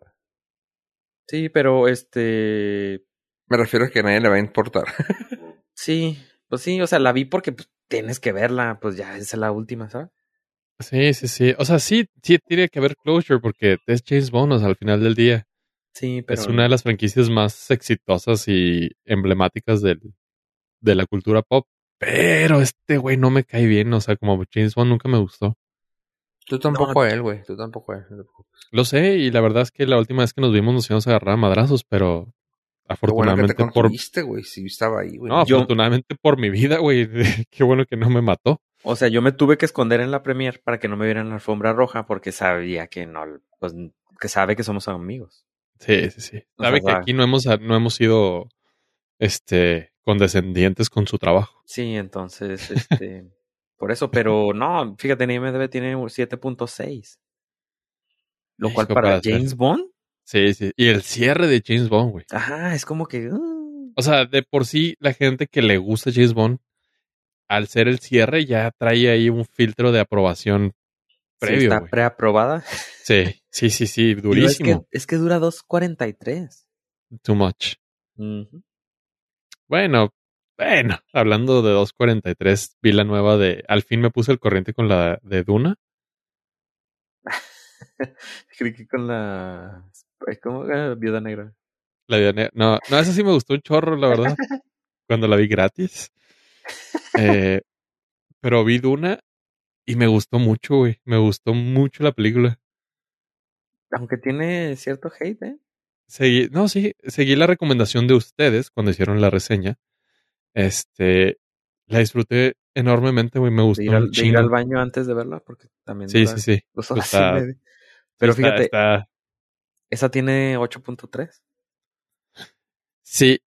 Sí, pero este, Me refiero a que a nadie le va a importar. sí, pues sí, o sea, la vi porque pues, tienes que verla, pues ya esa es la última, ¿sabes? Sí, sí, sí. O sea, sí, sí tiene que haber closure porque es James Bond, o sea, al final del día. Sí, pero Es una de las franquicias más exitosas y emblemáticas del, de la cultura pop. Pero este güey no me cae bien, o sea, como James Bond nunca me gustó. Tú tampoco a él, güey. Tú tampoco a él. no. Lo sé, y la verdad es que la última vez que nos vimos nos íbamos a agarrar a madrazos, pero Qué bueno que te afortunadamente por... güey. Si estaba ahí, güey. No, Yo- afortunadamente por mi vida, güey. Qué bueno que no me mató. O sea, yo me tuve que esconder en la premier para que no me vieran la alfombra roja porque sabía que no, pues que sabe que somos amigos. Sí, sí, sí. O Sabe sea, que va. aquí no hemos, no hemos sido este condescendientes con su trabajo. Sí, entonces, este, por eso, pero no, fíjate, en IMDb tiene un 7.6. Lo cual para hacer- James Bond, Sí, sí. Y el cierre de James Bond, güey. ajá, es como que, uh, O sea, de por sí, la gente que le gusta James Bond, al ser el cierre, ya trae ahí un filtro de aprobación sí previo, está güey. preaprobada. Sí, sí, sí, sí, no, durísimo. Es que, es que dura 2.43. Too much. Bueno, bueno, hablando de 2.43, vi la nueva de. Al fin me puse el corriente con la de Duna. Creí que con la, ¿cómo? Ah, Viuda Negra. La vida ne- No, no, esa sí me gustó un chorro, la verdad. cuando la vi gratis. Eh, pero vi Duna y me gustó mucho, güey. Me gustó mucho la película. Aunque tiene cierto hate, ¿eh? Seguí, no, sí, seguí la recomendación de ustedes cuando hicieron la reseña. Este, la disfruté enormemente, güey. Me gustó De ir, al, de ir al baño antes de verla, porque también Sí, dura sí, sí. dos horas y Está- media. Pero está- fíjate, está- esa tiene 8.3. sí,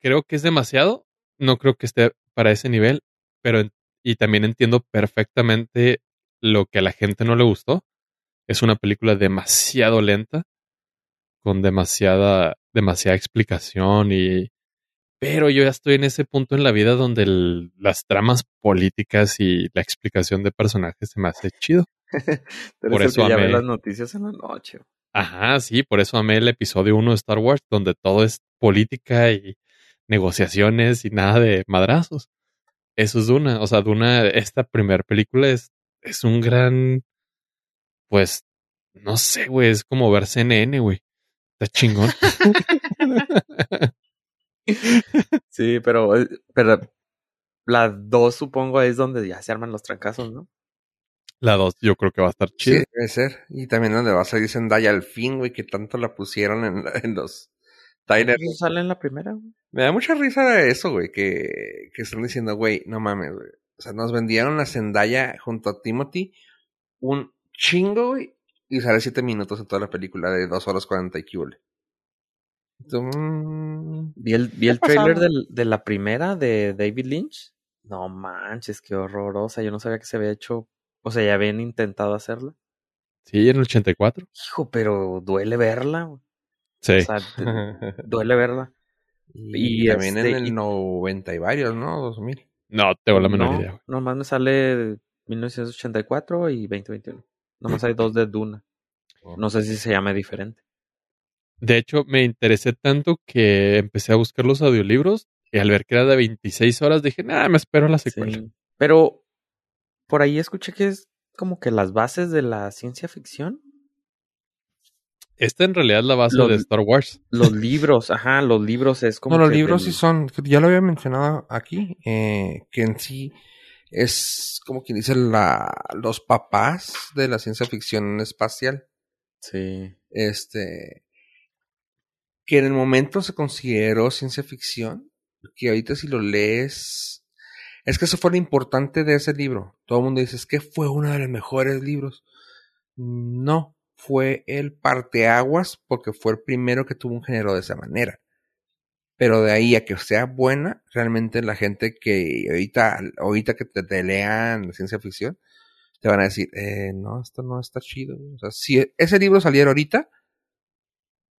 creo que es demasiado. No creo que esté para ese nivel, pero y también entiendo perfectamente lo que a la gente no le gustó. Es una película demasiado lenta, con demasiada, demasiada explicación y pero yo ya estoy en ese punto en la vida donde el- las tramas políticas y la explicación de personajes se me hace chido. Por eso que ya ve las noticias en la noche. Ajá, sí, por eso amé el episodio 1 de Star Wars, donde todo es política y negociaciones y nada de madrazos. Eso es Duna. O sea, Duna, esta primera película es, es un gran, pues, no sé, güey, es como ver CNN, güey. Está chingón. Sí, pero, eh, pero la 2 supongo es donde ya se arman los trancazos, ¿no? La 2 yo creo que va a estar Sí, chida. debe ser. Y también donde va a salir Zendaya al fin, güey, que tanto la pusieron en, la- en los trailers. Eso sale en la primera, güey. Me da mucha risa eso, güey, que, que están diciendo, güey, no mames, güey. O sea, nos vendieron a Zendaya junto a Timothy un chingo, güey, y sale siete minutos en toda la película de dos horas cuarenta y cubole. Entonces, Vi el, vi el trailer del- de la primera de David Lynch. No manches, qué horrorosa. Yo no sabía que se había hecho. O sea, ya habían intentado hacerla. Sí, en el 84. Hijo, pero duele verla. güey. Sí. O sea, te- duele verla. y, Y también este, en el y- 90 y varios, ¿no? 2000. no, tengo la menor no, idea, güey. nomás me sale 1984 y 2021. Nomás hay dos de Duna. No sé si se llame diferente. De hecho, me interesé tanto que empecé a buscar los audiolibros y al ver que era de 26 horas dije, nada, me espero a la secuela. Sí. Pero por ahí escuché que es como que las bases de la ciencia ficción. Esta en realidad es la base de Star Wars. Los libros, ajá, los libros es como. No, los que libros del- sí son, ya lo había mencionado aquí, eh, que en sí es como quien dice la, los papás de la ciencia ficción espacial. Sí. Este, que en el momento se consideró ciencia ficción, que ahorita si lo lees, es que eso fue lo importante de ese libro. Todo el mundo dice, es que fue uno de los mejores libros. No, fue el parteaguas porque fue el primero que tuvo un género de esa manera. Pero de ahí a que sea buena, realmente la gente que ahorita, ahorita que te, lean ciencia ficción, te van a decir, eh, no, esto no está chido. si ese libro saliera ahorita,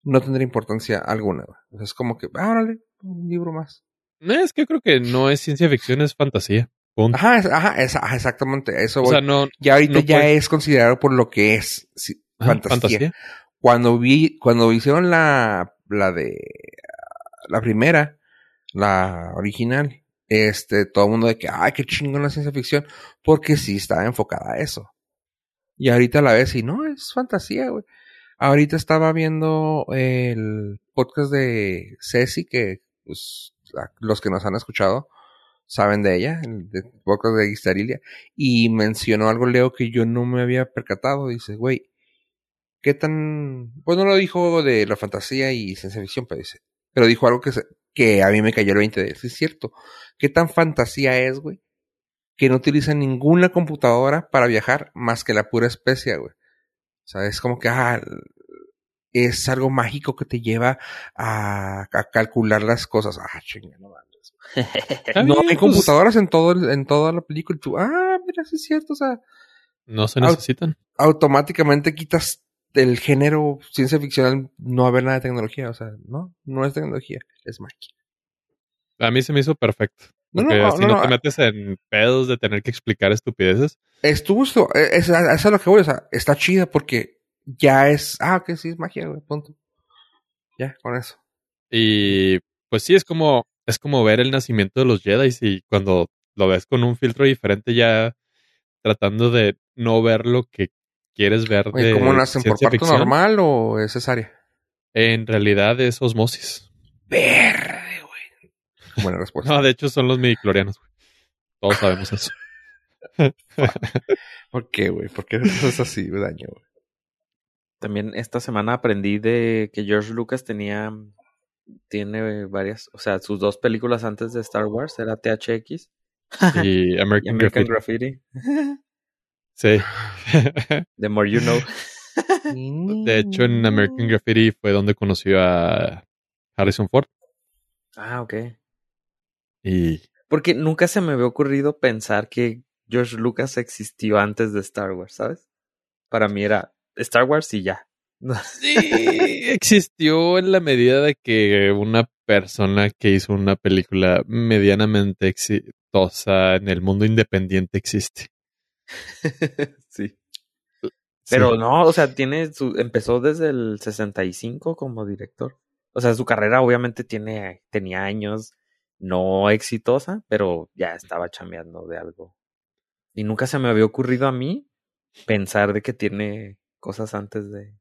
no tendría importancia alguna. O sea, es como que, ah, órale, un libro más. No, es que yo creo que no es ciencia ficción, es fantasía. Punto. Ajá, es- ajá, es- ajá, exactamente. a Eso o voy. sea, no. ya ahorita no ya puede- es considerado por lo que es sí, ajá, fantasía. Cuando vi, cuando hicieron la, la de la primera, la original, este, todo el mundo de que, ay, qué chingón la ciencia ficción, porque sí estaba enfocada a eso. Y ahorita la ves y no, es fantasía, güey. Ahorita estaba viendo el podcast de Ceci, que pues, los que nos han escuchado saben de ella, el podcast de Guistarilia, y mencionó algo, Leo, que yo no me había percatado. Dice, güey, ¿qué tan...? Pues no lo dijo de la fantasía y ciencia ficción, pero dice, pero dijo algo que, se- que a mí me cayó el 20 de sí, es cierto. ¿Qué tan fantasía es, güey? Que no utilizan ninguna computadora para viajar más que la pura especia, güey. O sea, es como que, ah, es algo mágico que te lleva a, a calcular las cosas. Ah, chinga, no mames. No hay pues, computadoras en todo el- en toda la película. y tú, ah, mira, sí es cierto. O sea, No se necesitan. automáticamente quitas del género ciencia ficción al no haber nada de tecnología. O sea, no, no es tecnología, es magia. A mí se me hizo perfecto. No, Porque no, así no, no, no, te metes en pedos de tener que explicar estupideces. Estuvo, esto, eh, es, es a lo que voy, o sea, está chida porque ya es, ah, ok, sí es magia, güey, punto. Ya, con eso. Y pues sí, es como, es como ver el nacimiento de los Jedi y cuando lo ves con un filtro diferente ya tratando de no ver lo que quieres ver Oye, de ¿cómo nacen? ¿Por parto normal o es cesárea? En realidad es osmosis. Verde. Buena respuesta. No, de hecho son los midiclorianos. güey. Todos sabemos eso. ¿Por qué, güey? ¿Por qué es así, daño, güey? También esta semana aprendí de que George Lucas tenía tiene varias, o sea, sus dos películas antes de Star Wars era THX Y y American, American Graffiti. Graffiti. Sí. The more you know. de hecho, en American Graffiti fue donde conoció a Harrison Ford. Ah, ok. Y Porque nunca se me había ocurrido pensar que George Lucas existió antes de Star Wars, ¿sabes? Para mí era Star Wars y ya. Sí, existió en la medida de que una persona que hizo una película medianamente exitosa en el mundo independiente existe. sí. Pero Sí. no, o sea, tiene su, empezó desde el 65 como director. O sea, su carrera obviamente tiene, tenía años no exitosa, pero ya estaba chambeando de algo. Y nunca se me había ocurrido a mí pensar de que tiene cosas antes de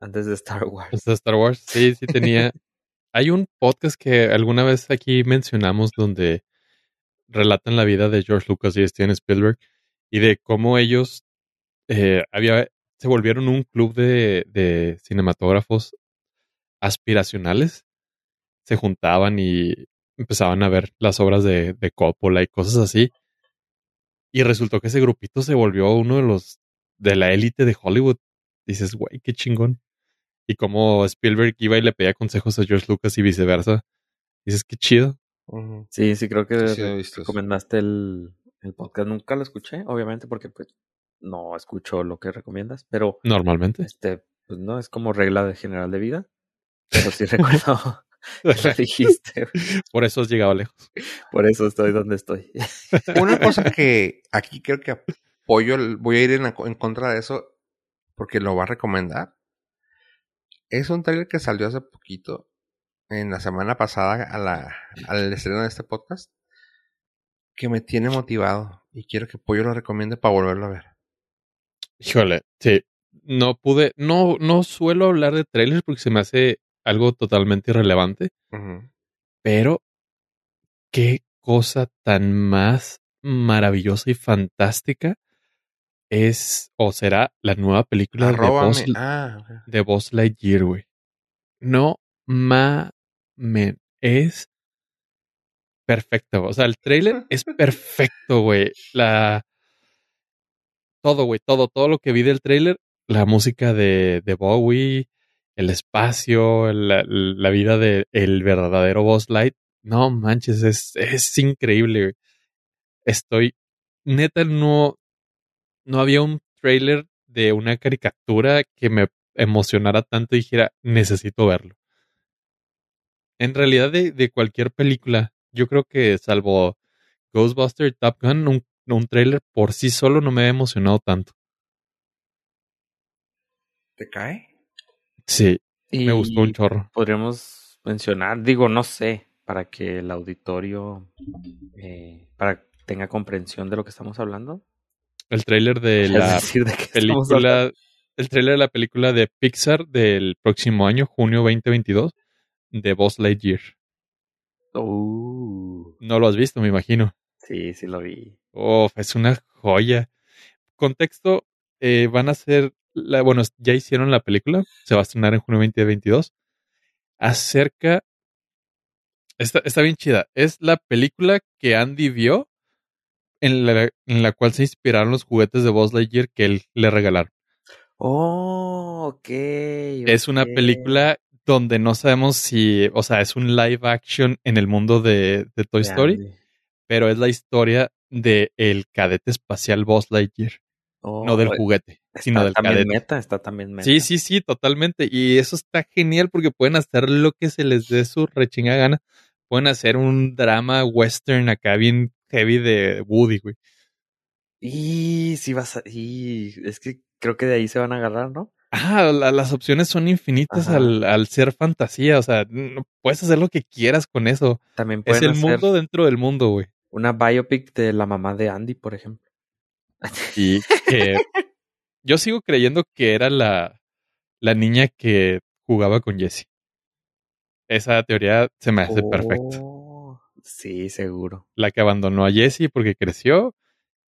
antes de Star Wars. Hasta Star Wars, sí, sí tenía. Hay un podcast que alguna vez aquí mencionamos donde relatan la vida de George Lucas y Steven Spielberg y de cómo ellos eh, había, se volvieron un club de, de cinematógrafos aspiracionales. Se juntaban y empezaban a ver las obras de, de Coppola y cosas así. Y resultó que ese grupito se volvió uno de los de la élite de Hollywood. Dices, güey, qué chingón. Y como Spielberg iba y le pedía consejos a George Lucas y viceversa. Dices, qué chido. Sí, sí, creo que Sí, sí, recomendaste el, el podcast. Nunca lo escuché, obviamente, porque pues no escucho lo que recomiendas, pero Normalmente. este, pues no, es como regla de general de vida. Pero sí recuerdo lo dijiste. Por eso has llegado lejos. Por eso estoy donde estoy. Una cosa que aquí creo que apoyo, voy a ir en, en contra de eso porque lo va a recomendar. Es un trailer que salió hace poquito, en la semana pasada, a la, al estreno de este podcast, que me tiene motivado y quiero que Pollo lo recomiende para volverlo a ver. Híjole, sí. No pude, no, no suelo hablar de trailers porque se me hace algo totalmente irrelevante. Pero qué cosa tan más maravillosa y fantástica es o será la nueva película de Arróbame. Buzz, Ah, de Buzz Lightyear, güey. No mamen, es perfecto. O sea, el trailer es perfecto, güey. La todo, güey, todo, todo lo que vi del trailer, la música de, de Bowie, el espacio, la, vida del el verdadero Buzz Light. No manches, es, es increíble. Estoy, neta, no, no había un trailer de una caricatura que me emocionara tanto y dijera, necesito verlo. En realidad, de, de cualquier película, yo creo que salvo Ghostbuster Top Gun, un, un trailer por sí solo no me ha emocionado tanto. ¿Te cae? Sí, me gustó un chorro. Podríamos mencionar, digo, no sé, para que el auditorio eh, para tenga comprensión de lo que estamos hablando. El trailer de la decir, de película, el trailer de la película de Pixar del próximo año, junio 2022, de Buzz Lightyear. Uh, No lo has visto, me imagino. sí, sí lo vi. Uf, es una joya. Contexto, eh, van a hacer, la, bueno, ya hicieron la película, se va a estrenar en junio 2022, acerca, está, está bien chida, es la película que Andy vio en la, en la cual se inspiraron los juguetes de Buzz Lightyear que él le regalaron. Oh, ok. Es una película donde no sabemos si, o sea, es un live action en el mundo de, de Toy Story, pero es la historia de el cadete espacial Buzz Lightyear, Oh, no del está juguete, sino del también cadete. meta, está también meta. Sí, sí, sí, totalmente. Y eso está genial porque pueden hacer lo que se les dé su rechinga gana. Pueden hacer un drama western acá bien heavy de Woody, güey. Y si vas a... Y es que creo que de ahí se van a agarrar, ¿no? Ah, la- las opciones son infinitas al, al ser fantasía. O sea, puedes hacer lo que quieras con eso. También Es pueden el hacer mundo dentro del mundo, güey. una biopic de la mamá de Andy, por ejemplo. Y que yo sigo creyendo que era la, la niña que jugaba con Jesse. Esa teoría se me hace perfecta. Oh, Sí, seguro. La que abandonó a Jesse porque creció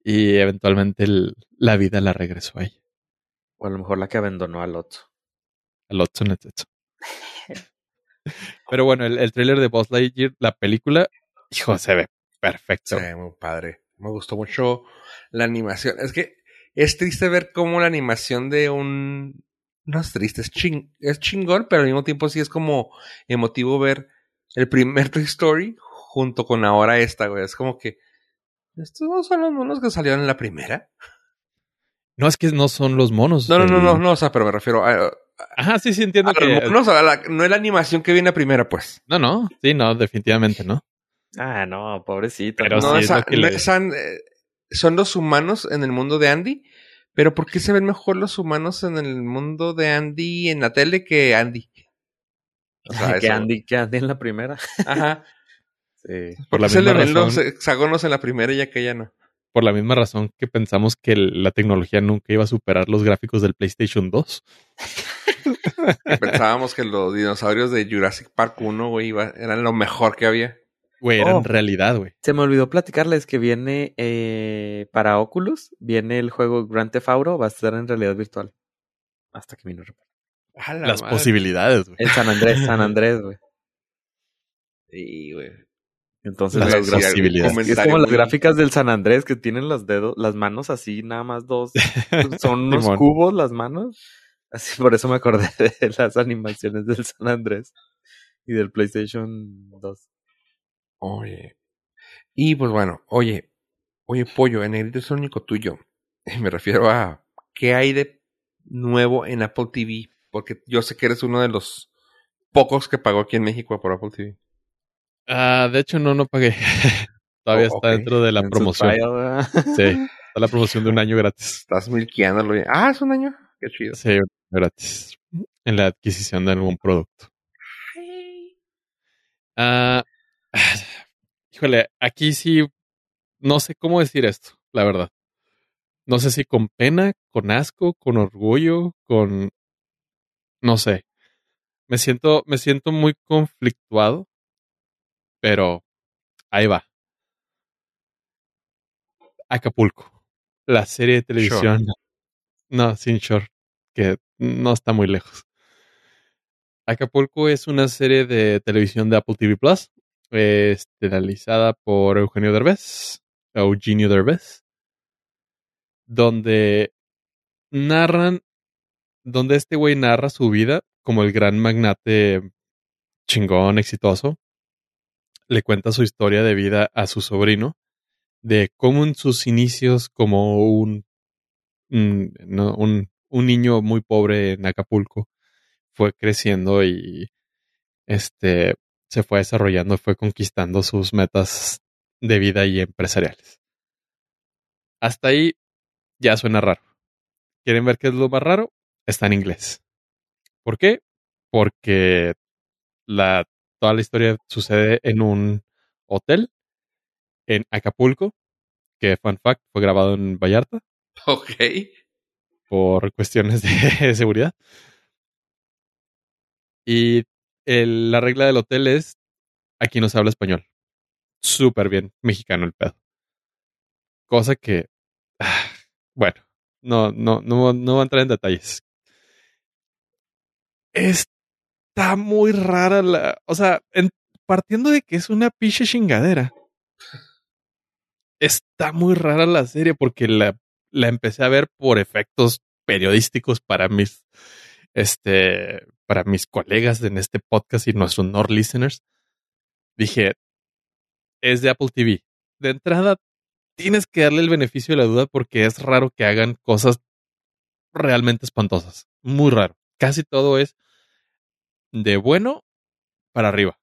y eventualmente el- la vida la regresó a ella. O a lo mejor la que abandonó al otro. Al Otso Netetsu. Pero bueno, el, el tráiler de Buzz Lightyear, la película, hijo, se ve perfecto. Sí, muy padre. Me gustó mucho la animación. Es que es triste ver cómo la animación de un... No es triste, es, ching... es chingón, pero al mismo tiempo sí es como emotivo ver el primer Toy Story junto con ahora esta, güey. Es como que... ¿Estos no son los monos que salieron en la primera? No es que no son los monos. No, no, no, no, no, o sea, pero me refiero a, Ajá, sí, sí, entiendo que. los monos, a la- no es la animación que viene a primera, pues. No, no, sí, no, definitivamente no. Ah, no, pobrecito. Pero no, sí, es esa- lo que no le- eh, son los humanos en el mundo de Andy, pero ¿por qué se ven mejor los humanos en el mundo de Andy en la tele que Andy? O sea, que, eso- Andy, que Andy en la primera. Ajá. Sí. Por la se le misma ven los razón, hexágonos en la primera y aquella no. por la misma razón que pensamos que la tecnología nunca iba a superar los gráficos del PlayStation 2. Que pensábamos que los dinosaurios de Jurassic Park 1, güey, iba- eran lo mejor que había. Güey, era Oh. en realidad, güey. Se me olvidó platicarles que viene eh, para Oculus, viene el juego Grand Theft Auto, va a estar en realidad virtual. Hasta que vino. La Las madre. posibilidades, güey. En San Andrés, San Andrés, güey. Sí, güey. Entonces Las las posibilidades. es como las gráficas del San Andrés que tienen los dedos, las manos así, nada más dos. Son unos Simón. cubos las manos. Así por eso me acordé de las animaciones del San Andrés y del PlayStation 2. Oye. Y pues bueno, oye, oye, pollo, en negrito es el único tuyo. Me refiero a qué hay de nuevo en Apple TV, porque yo sé que eres uno de los pocos que pagó aquí en México por Apple TV. Ah, de hecho, no, no pagué. Todavía Oh, está dentro de la En promoción. Sí, está la promoción de un año gratis. Estás milqueándolo. ya. Ah, es un año. Qué chido. Sí, un año gratis. En la adquisición de algún producto. Ah, híjole, aquí sí, no sé cómo decir esto, la verdad. No sé si con pena, con asco, con orgullo, con... No sé. Me siento, me siento muy conflictuado, pero ahí va. Acapulco, la serie de televisión. No, sin short, que no está muy lejos. Acapulco es una serie de televisión de Apple TV Plus, esterilizada por Eugenio Derbez, Eugenio Derbez, donde narran, donde este güey narra su vida como el gran magnate chingón, exitoso. Le cuenta su historia de vida a su sobrino, de cómo en sus inicios como un un, un niño muy pobre en Acapulco fue creciendo y este se fue desarrollando, fue conquistando sus metas de vida y empresariales. Hasta ahí ya suena raro. ¿Quieren ver qué es lo más raro? Está en inglés. ¿Por qué? Porque la, toda la historia sucede en un hotel en Acapulco, que fun fact fue grabado en Vallarta Ok. por cuestiones de seguridad. Y la regla del hotel es aquí no se habla español. Súper bien mexicano el pedo. Cosa que, ah, bueno, no, no, no, no voy a entrar en detalles. Está muy rara la, o sea, en- partiendo de que es una piche chingadera. Está muy rara la serie porque la, la empecé a ver por efectos periodísticos para mis, este, para mis colegas en este podcast y nuestros Nord listeners. Dije, es de Apple TV. De entrada, tienes que darle el beneficio de la duda porque es raro que hagan cosas realmente espantosas. Muy raro. Casi todo es de bueno para arriba.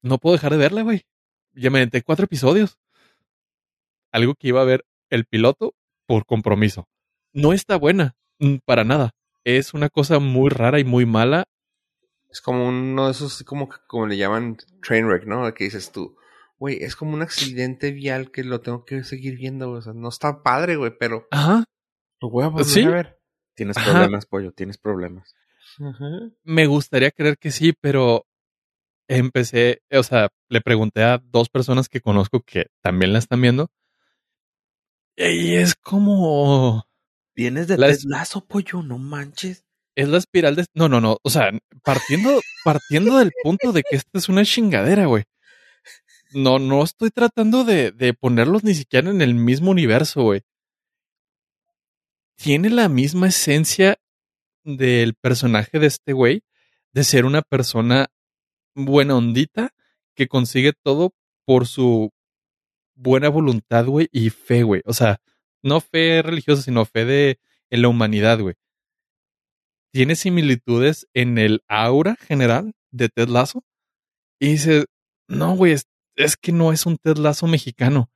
No puedo dejar de verla, güey. Ya me aventé cuatro episodios. Algo que iba a ver el piloto por compromiso. No está buena, mm, para nada. Es una cosa muy rara y muy mala. Es como uno de esos, como, como le llaman train wreck, ¿no? Que dices tú, güey, es como un accidente vial que lo tengo que seguir viendo, güey. O sea, no está padre, güey, pero Ajá. lo voy a volver ¿Sí? a ver. Tienes Ajá. problemas, pollo, tienes problemas. Ajá. Me gustaría creer que sí, pero empecé, o sea, le pregunté a dos personas que conozco que también la están viendo. Y es como. Vienes de Las- Ted Lasso, pollo, no manches. Es la espiral de. No, no, no. O sea, partiendo, partiendo del punto de que esta es una chingadera, güey. No, no estoy tratando de, de ponerlos ni siquiera en el mismo universo, güey. Tiene la misma esencia del personaje de este güey, de ser una persona buena ondita que consigue todo por su buena voluntad, güey, y fe, güey. O sea, no fe religiosa, sino fe de en la humanidad, güey. Tiene similitudes en el aura general de Ted Lasso. Y dice, no, güey, es, que no es un Ted Lasso mexicano.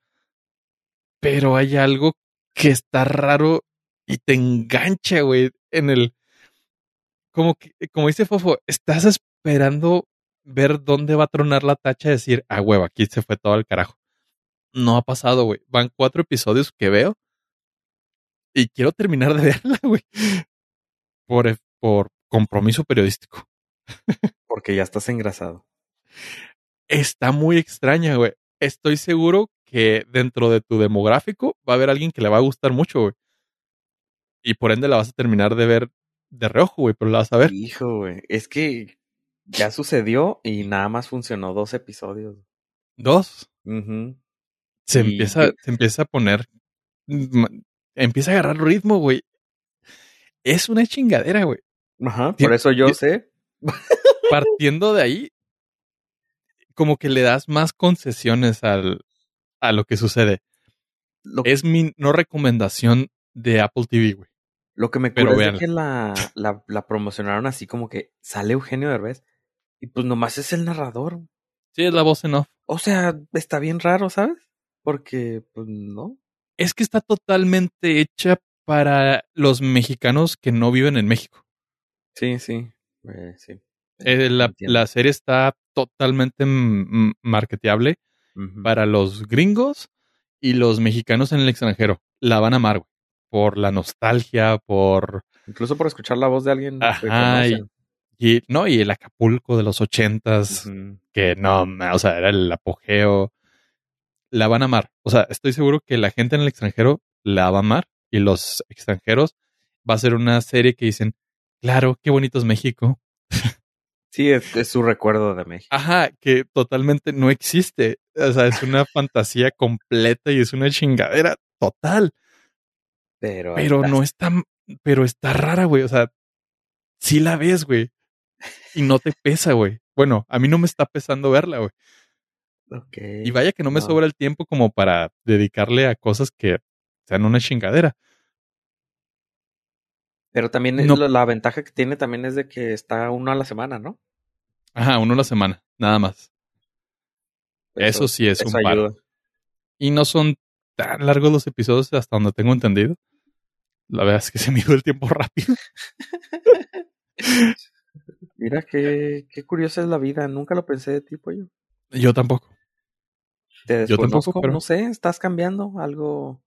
Pero hay algo que está raro y te engancha, güey, en el... Como que, como dice Fofo, estás esperando ver dónde va a tronar la tacha y decir, ah, huevo, aquí se fue todo al carajo. No ha pasado, güey. Van cuatro episodios que veo y quiero terminar de verla, güey. Por, e, por compromiso periodístico. Porque ya estás engrasado. Está muy extraña, güey. Estoy seguro que dentro de tu demográfico va a haber alguien que le va a gustar mucho, güey. Y por ende la vas a terminar de ver de reojo, güey, pero la vas a ver. Hijo, güey. Es que ya sucedió y nada más funcionó dos episodios. Dos. Se Y empieza, se empieza a poner. Empieza a agarrar ritmo, güey. Es una chingadera, güey. Ajá, por eso yo sé. Partiendo de ahí, como que le das más concesiones al, a lo que sucede. Lo, Es mi no recomendación de Apple TV, güey. lo que me cura es que la, la, la promocionaron así como que sale Eugenio Derbez y pues nomás es el narrador. Sí, es la voz en off. O sea, está bien raro, ¿sabes? Porque, pues no. Es que está totalmente hecha para los mexicanos que no viven en México. Sí, sí. eh, sí. Eh, la, la serie está totalmente marketeable para los gringos y los mexicanos en el extranjero. La van a amar, güey. Por la nostalgia, por... Incluso por escuchar la voz de alguien que Ajá, y, no, y el Acapulco de los ochentas, que no, o sea, era el apogeo. La van a amar. O sea, estoy seguro que la gente en el extranjero la va a amar y los extranjeros va a ser una serie que dicen, claro, qué bonito es México. Sí, es, es su recuerdo de México. Ajá, que totalmente no existe. O sea, es una fantasía completa y es una chingadera total. Pero, Pero no está, pero está rara, güey. O sea, sí la ves, güey. Y no te pesa, güey. Bueno, a mí no me está pesando verla, güey. Y vaya que no me No. sobra el tiempo como para dedicarle a cosas que sean una chingadera. Pero también No. la, la ventaja que tiene también es de que está uno a la semana, ¿no? Ajá, uno a la semana, nada más. Eso, sí es eso un ayuda. Y no son tan largos los episodios hasta donde tengo entendido. La verdad es que se me dio el tiempo rápido. Mira qué, qué curiosa es la vida. Nunca lo pensé de ti, pollo. Yo tampoco. Te Yo tampoco, pero- no sé, estás cambiando algo.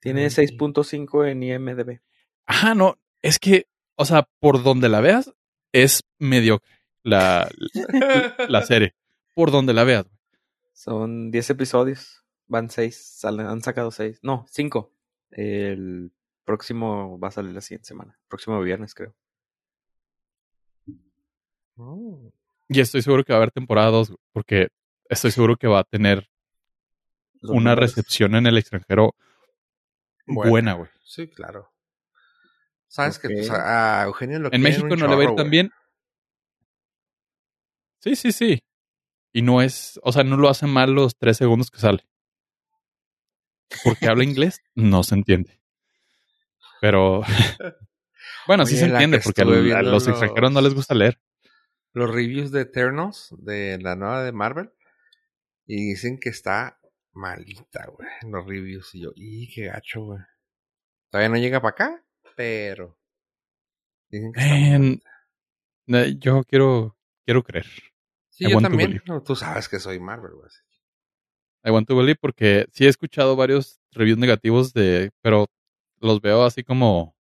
Tiene Mm. 6.5 en IMDB. Ajá, no, es que, o sea, por donde la veas, es mediocre la, la, la serie. Por donde la veas. Son 10 episodios. Van 6. Han sacado 6. No, 5. El próximo va a salir la siguiente semana. Próximo viernes, creo. Oh. Y estoy seguro que va a haber temporada 2, porque estoy seguro que va a tener una recepción en el extranjero Buena. buena, güey. Sí, claro. Sabes que pues, a Eugenio lo En México no le va a ir tan bien. Sí, sí, sí. Y no es, o sea, no lo hace mal los tres segundos que sale. Porque habla inglés, no se entiende. Pero, bueno, sí se entiende, que porque a viendo los extranjeros no los- les gusta leer. Los reviews de Eternals, de la nueva de Marvel, y dicen que está malita, güey, en los reviews. Y yo, ¡y qué gacho, güey! Todavía no llega para acá, pero... Dicen que está. Eh, Yo quiero, quiero creer. Sí, I yo también. No, tú sabes que soy Marvel, güey. I want to believe porque sí he escuchado varios reviews negativos de, pero los veo así como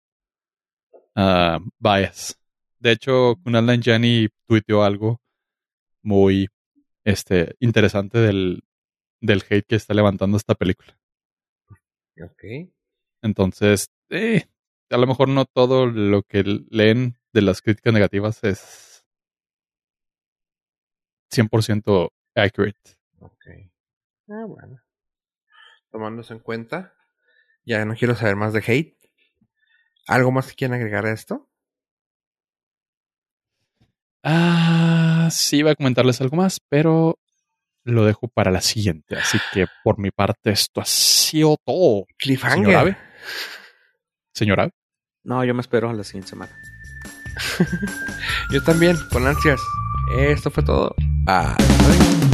ah, bias. De hecho, Kunal Nanjiani tuiteó algo muy este, interesante del, del hate que está levantando esta película. Ok. Entonces, eh, a lo mejor no todo lo que leen de las críticas negativas es 100% accurate. Ok. Ah, bueno. Tomando eso en cuenta, ya no quiero saber más de hate. ¿Algo más que quieran agregar a esto? Ah, sí, iba a comentarles algo más, pero lo dejo para la siguiente. Así que por mi parte, esto ha sido todo. Cliffhanger. Señor Ave. Señor Ave. No, yo me espero a la siguiente semana. Yo también, con ansias. Esto fue todo. Bye.